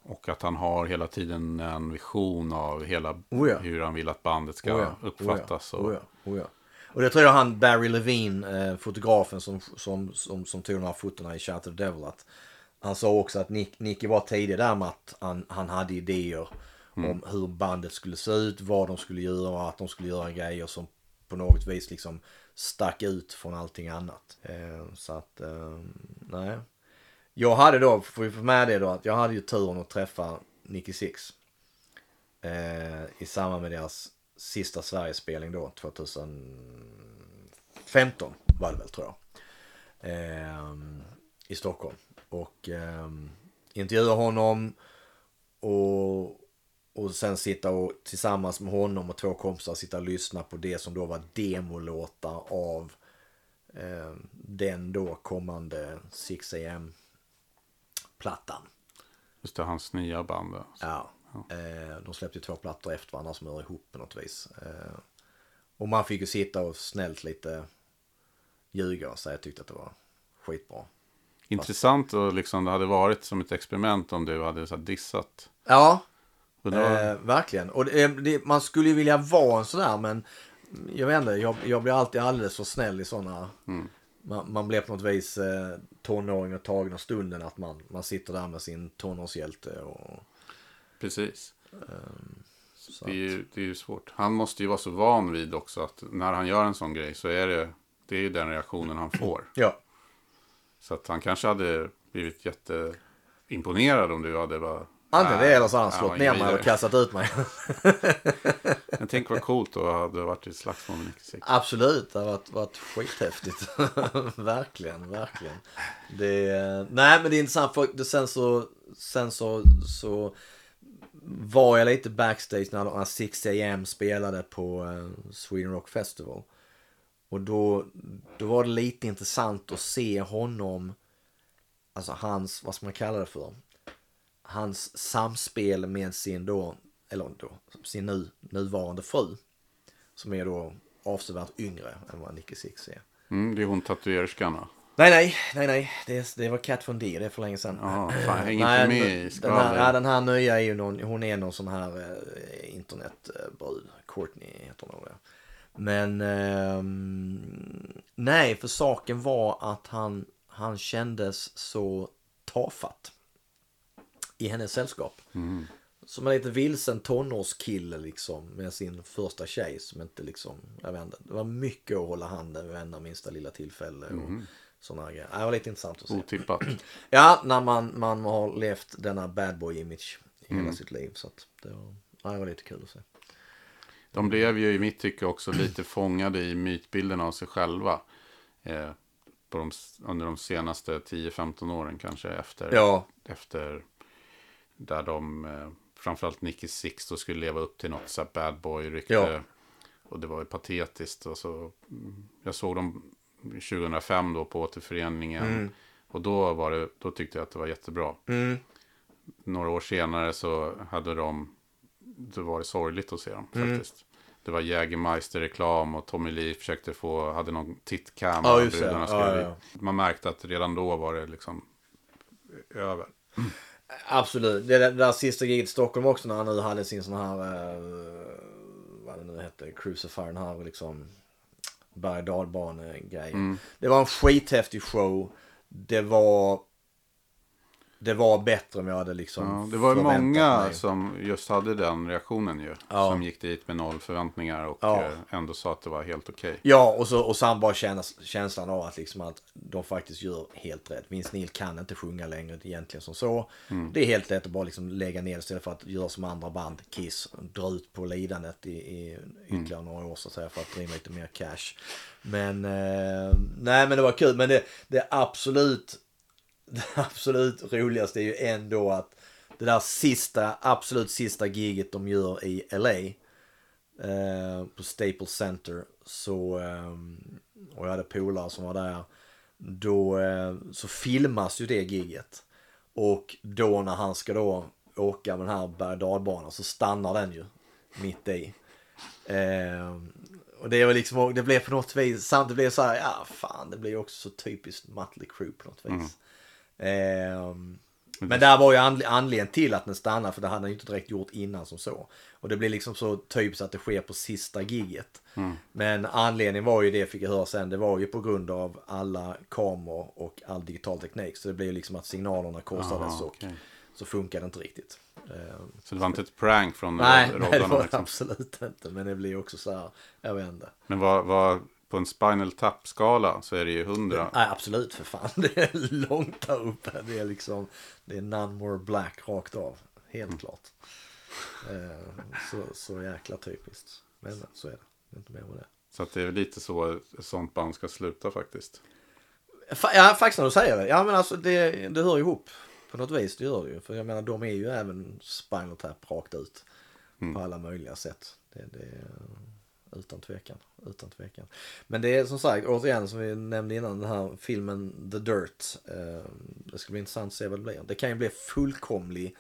Och att han har hela tiden en vision av hela Oh ja. hur han vill att bandet ska Oh ja, uppfattas. Oh Och, ja, oh ja, oh ja. Och det tror jag han Barry Levine, eh, fotografen som, som, som, som tog här fotona i Shout the Devil, att han sa också att Nick, Nicky var tidig där med att han, han hade idéer om hur bandet skulle se ut, vad de skulle göra, att de skulle göra grejer som på något vis liksom stack ut från allting annat. Eh, så att, eh, nej. Jag hade då, får vi få med det då, att jag hade ju turen att träffa Nicky Six i samband med deras sista Sverigespelning då, 2015 var det väl tror jag. Eh, I Stockholm. Och eh, intervjua honom och, och sen sitta och tillsammans med honom och två kompisar sitta och lyssna på det som då var demolåtar av eh, den då kommande 6 am plattan. just det, hans nya band. då. Ja. Eh, de släppte två plattor efter varandra som hör ihop på något vis. Eh, och man fick ju sitta och snällt lite ljuga och säga jag tyckte att det var skitbra. Intressant och liksom det hade varit som ett experiment om du hade så dissat. Ja, Undrar- eh, verkligen. Och det, det, man skulle ju vilja vara en sådär men jag vet inte, jag, jag blir alltid alldeles för snäll i sådana. Man, man blir på något vis eh, tonåring och tagen av stunden att man, man sitter där med sin tonårshjälte och Precis. så Det är, ju, det är ju svårt. Han måste ju vara så van vid också att när han gör en sån grej så är det, det är ju den reaktionen han får. Ja, Så att han kanske hade blivit jätteimponerad om du hade bara... antingen det eller så har han slått ner mig och kastat ut mig. Men tänk vad coolt då hade varit i slagsmål med Nicky Six. Absolut, det har varit, varit skithäftigt. verkligen, verkligen. Det, nej men det är intressant för sen så, sen så, så var jag lite backstage när, när 6 AM spelade på eh, Sweden Rock Festival. Och då, då var det lite intressant att se honom, alltså hans, vad ska man kalla det för? Hans samspel med sin då, eller då, sin nu, nuvarande fru. Som är då avsevärt yngre än vad Nicky Six är. Mm, det är hon tatuererskan va? Nej, nej, nej, nej. Det, det var Cat Von D, det är för länge sedan. Ja, fan, jag Nej, inte med den- här, ja, den här nya är ju någon, hon är någon sån här eh, internetbrud. Courtney heter hon det. Men ehm, nej, för saken var att han, han kändes så tafatt i hennes sällskap. Som en lite vilsen tonårskille liksom med sin första tjej som inte liksom, jag vet inte, det var mycket att hålla handen vid varenda minsta lilla tillfälle och sådana grejer. Ja, Det var lite intressant att se. Otippat. Ja, när man, man har levt denna bad boy image i Mm. hela sitt liv. Så att det, var, det var lite kul att se. De blev ju i mitt tycke också lite fångade i mytbilden av sig själva. Eh, de, under de senaste 10-15 åren kanske efter, Ja, efter där de, eh, framförallt Nicky Six då skulle leva upp till något så här bad boy-rykte. Ja. Och det var ju patetiskt. Och så, mm, jag såg dem 2005 då på återföreningen. Och då, var det, då tyckte jag att det var jättebra. mm, Några år senare så hade de, det var det sorgligt att se dem faktiskt. Det var Jägermeister-reklam och Tommy Lee försökte få, hade någon tittcam. Ja, just det. Ja, ja, Man märkte att redan då var det liksom över. absolut. Det, där- det där sista giget i Stockholm också när han nu hade sin sån här, eh, vad det nu hette, Crucifier, den här liksom berg och. Mm. Det var en skithäftig show. Det var, det var bättre än jag hade liksom Ja, det var ju många mig. som just hade den reaktionen ju. Ja. Som gick dit med noll förväntningar och Ja. eh, ändå sa att det var helt okej. Ja, och så, och han bara känna, känslan av att, liksom att de faktiskt gör helt rätt. Vince Neil kan inte sjunga längre egentligen som så. Det är helt lätt att bara liksom lägga ner istället för att göra som andra band, Kiss, dra ut på lidandet i, i ytterligare några år så att säga för att driva lite mer cash. Men, eh, nej men det var kul. Men det, det absolut, det absolut roligaste är ju ändå att det där sista, absolut sista giget de gör i LA eh, på Staples Center så eh, och jag hade polare som var där då eh, så filmas ju det giget och då när han ska då åka med den här berg och dalbanan så stannar den ju mitt i. Eh, och det var liksom, det blev på något vis, samtidigt blev det så här, ja fan det blir också så typiskt Mötley Crüe på något vis. Mm men där var ju anle- anledningen till att den stannade för det hade han ju inte direkt gjort innan som så. Och det blir liksom så typiskt att det sker på sista gigget. Men anledningen var ju det fick jag höra sen. Det var ju på grund av alla kameror och all digital teknik. Så det blev ju liksom att signalerna korsades och okej. så funkade det inte riktigt. Ehm, Så det var inte ett prank från nej, nej, det var det liksom. absolut inte. Men det blir också så här, jag vet inte. Men vad, vad, på en spinal tap-skala så är det ju 100. Nej, absolut för fan. Det är långt där uppe. Det är liksom, det är none more black rakt av. Helt klart. Eh, så, så jäkla typiskt. Men så är det. Det är Inte mer med det. Så att det är lite så ett sånt band ska sluta faktiskt. Fa- Ja, faktiskt när du säger det. Ja, men alltså det, det hör ihop. På något vis, det gör det ju. För jag menar, de är ju även Spinal Tap rakt ut. På alla möjliga sätt. Det, det utan tvekan. Utan tvekan. Men det är som sagt, återigen som vi nämnde innan, den här filmen The Dirt. Eh, det ska bli intressant att se vad det blir. Det kan ju bli fullkomlig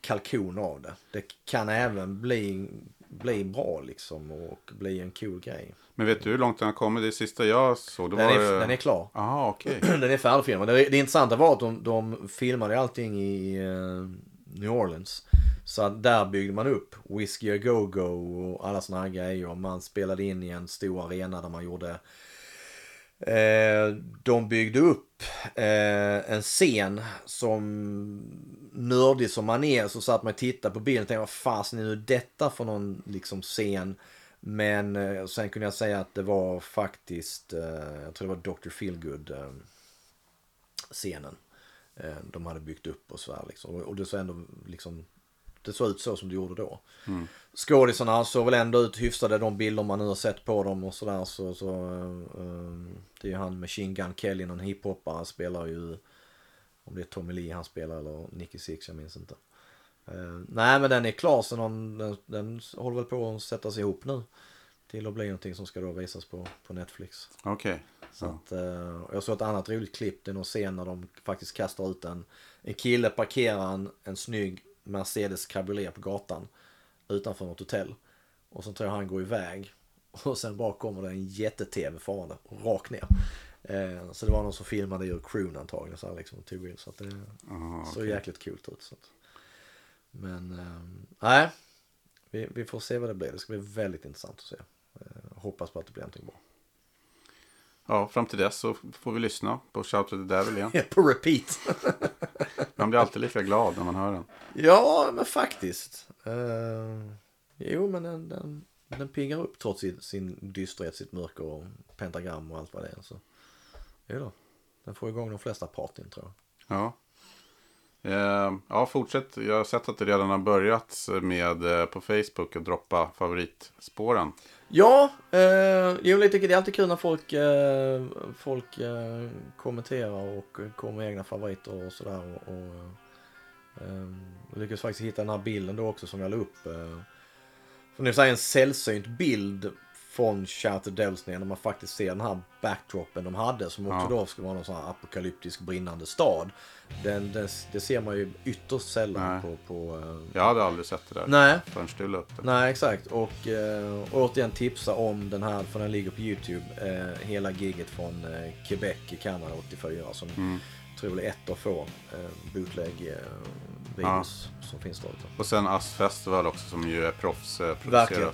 kalkon av det. Det kan även bli, bli bra liksom och bli en cool grej. Men vet du hur långt den har kommit? Det sista jag såg, då Den var är, det... den är klar. Jaha, okej. Den är färdigfilmad. Det, det intressanta var att de, de filmade allting i eh, New Orleans. Så att där byggde man upp Whiskey A Go Go och alla såna här grejer. Man spelade in i en stor arena där man gjorde Eh, de byggde upp eh, en scen som nördig som man är så satt man och tittade på bilden och tänkte vad fasen är nu detta för någon liksom scen. Men eh, sen kunde jag säga att det var faktiskt, eh, jag tror det var Dr. Feelgood eh, scenen. Eh, de hade byggt upp och så här liksom. Och det såg ändå liksom, det såg ut så som det gjorde då. Skådisarna såg väl ändå ut hyfsade de bilder man nu har sett på dem och sådär. Så, så, eh, det är ju han Machine Gun Kelly, någon hiphoppare, spelar ju om det är Tommy Lee han spelar eller Nicky Six, jag minns inte. Eh, nej men den är klar så någon, den, den håller väl på att sättas ihop nu. Till att bli någonting som ska då visas på, på Netflix. Okej. Så Ja. att, eh, och jag såg ett annat roligt klipp. Det är någon scen när de faktiskt kastar ut en, en kille parkerar en, en snygg Mercedes cabriolet på gatan utanför något hotell. Och så tror jag han går iväg. Och sen bara kommer det en jätte-tv farande rakt ner. Eh, så det var någon som filmade ur crewn antagligen. Så, här, liksom, tog in, så att det Aha, såg okej. jäkligt coolt ut. Så att. Men, eh, nej. Vi, vi får se vad det blir. Det ska bli väldigt intressant att se. Eh, hoppas på att det blir någonting bra. Ja, fram till dess så får vi lyssna på Shout to the Devil igen. På repeat. Man blir alltid lika glad när man hör den. ja, men faktiskt. Eh, jo, men den, den, den piggar upp trots sin, sin dysterhet, sitt mörker och pentagram och allt vad det är. Så, jo då. Den får igång de flesta partyn tror jag. Ja. Eh, ja, fortsätt. Jag har sett att det redan har börjat med eh, på Facebook att droppa favoritspåren. Ja, eh, jo, jag tycker det är alltid kul när folk, eh, folk eh, kommenterar och kommer med egna favoriter och sådär. Och, och, eh, eh jag lyckades faktiskt hitta den här bilden då också som jag la upp. Eh, för nu är en sällsynt bild från Shattered Devils när man faktiskt ser den här backdropen de hade som också Ja. då ska vara någon sån här apokalyptisk brinnande stad. Den, den, det ser man ju ytterst sällan Nej. på... på eh, Jag hade aldrig sett det där Nej, förrän du la upp det. Nej, exakt. Och eh, återigen tipsa om den här, för den ligger på YouTube. Eh, hela giget från eh, Quebec i Kanada 84. Som Mm. tror jag är ett av få eh, bootleg eh, videos som finns där ute. Och sen Ass Festival också som ju är proffsproducerat. Verkligen.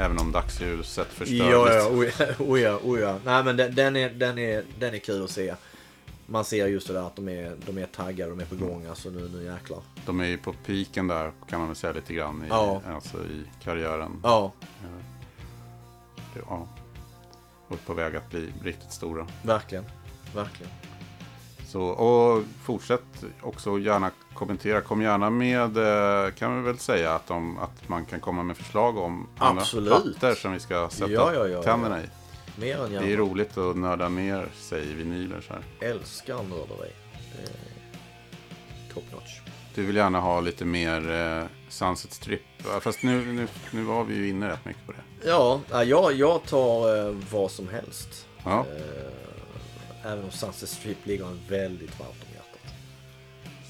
Även om dagsljuset förstör Ja, ja, oh ja, oh ja, oh ja. Nej men den, den, är, den, är, den är kul att se. Man ser just det där att de är, de är taggade, de är på gång. Alltså nu, nu jäklar. De är ju på piken där kan man väl säga lite grann i, Ja. alltså i karriären. Ja, Ja. Och på väg att bli riktigt stora. verkligen. Verkligen. Så, och fortsätt också gärna kommentera. Kom gärna med, eh, kan vi väl säga, att, de, att man kan komma med förslag om andra plattor som vi ska sätta Ja, ja, ja, tänderna i. Mer än Det är gärna. roligt att nörda ner sig i vinyler så här. Älskar nörderi. Top notch. Du vill gärna ha lite mer eh, Sunset Strip. Ja, Fast nu, nu, nu var vi ju inne rätt mycket på det. Ja, jag, jag tar eh, vad som helst. Ja. Eh, även om Sunset Strip ligger en väldigt varmt om hjärtat.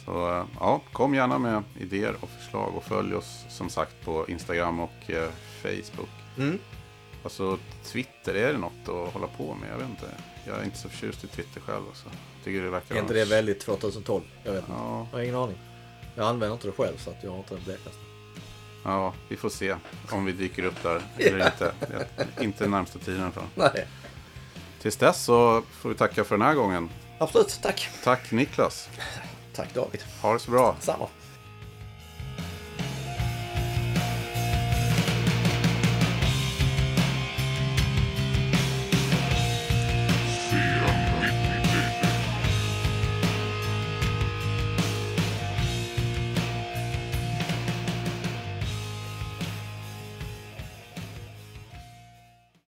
Så eh, ja, kom gärna med idéer och förslag och följ oss som sagt på Instagram och eh, Facebook. Mm. Alltså Twitter, är det något att hålla på med? Jag vet inte. Jag är inte så förtjust i Twitter själv. Alltså. Tycker det verkar Är inte det väldigt 2012? Jag vet inte. Ja, Jag har ingen aning. Jag använder inte det själv så att jag har inte den blekaste. ja, vi får se om vi dyker upp där eller inte. Inte närmsta tiden i alla fall. Nej. Tills dess så får vi tacka för den här gången. Absolut, tack. Tack Niklas. Tack David. Ha det så bra. Samma.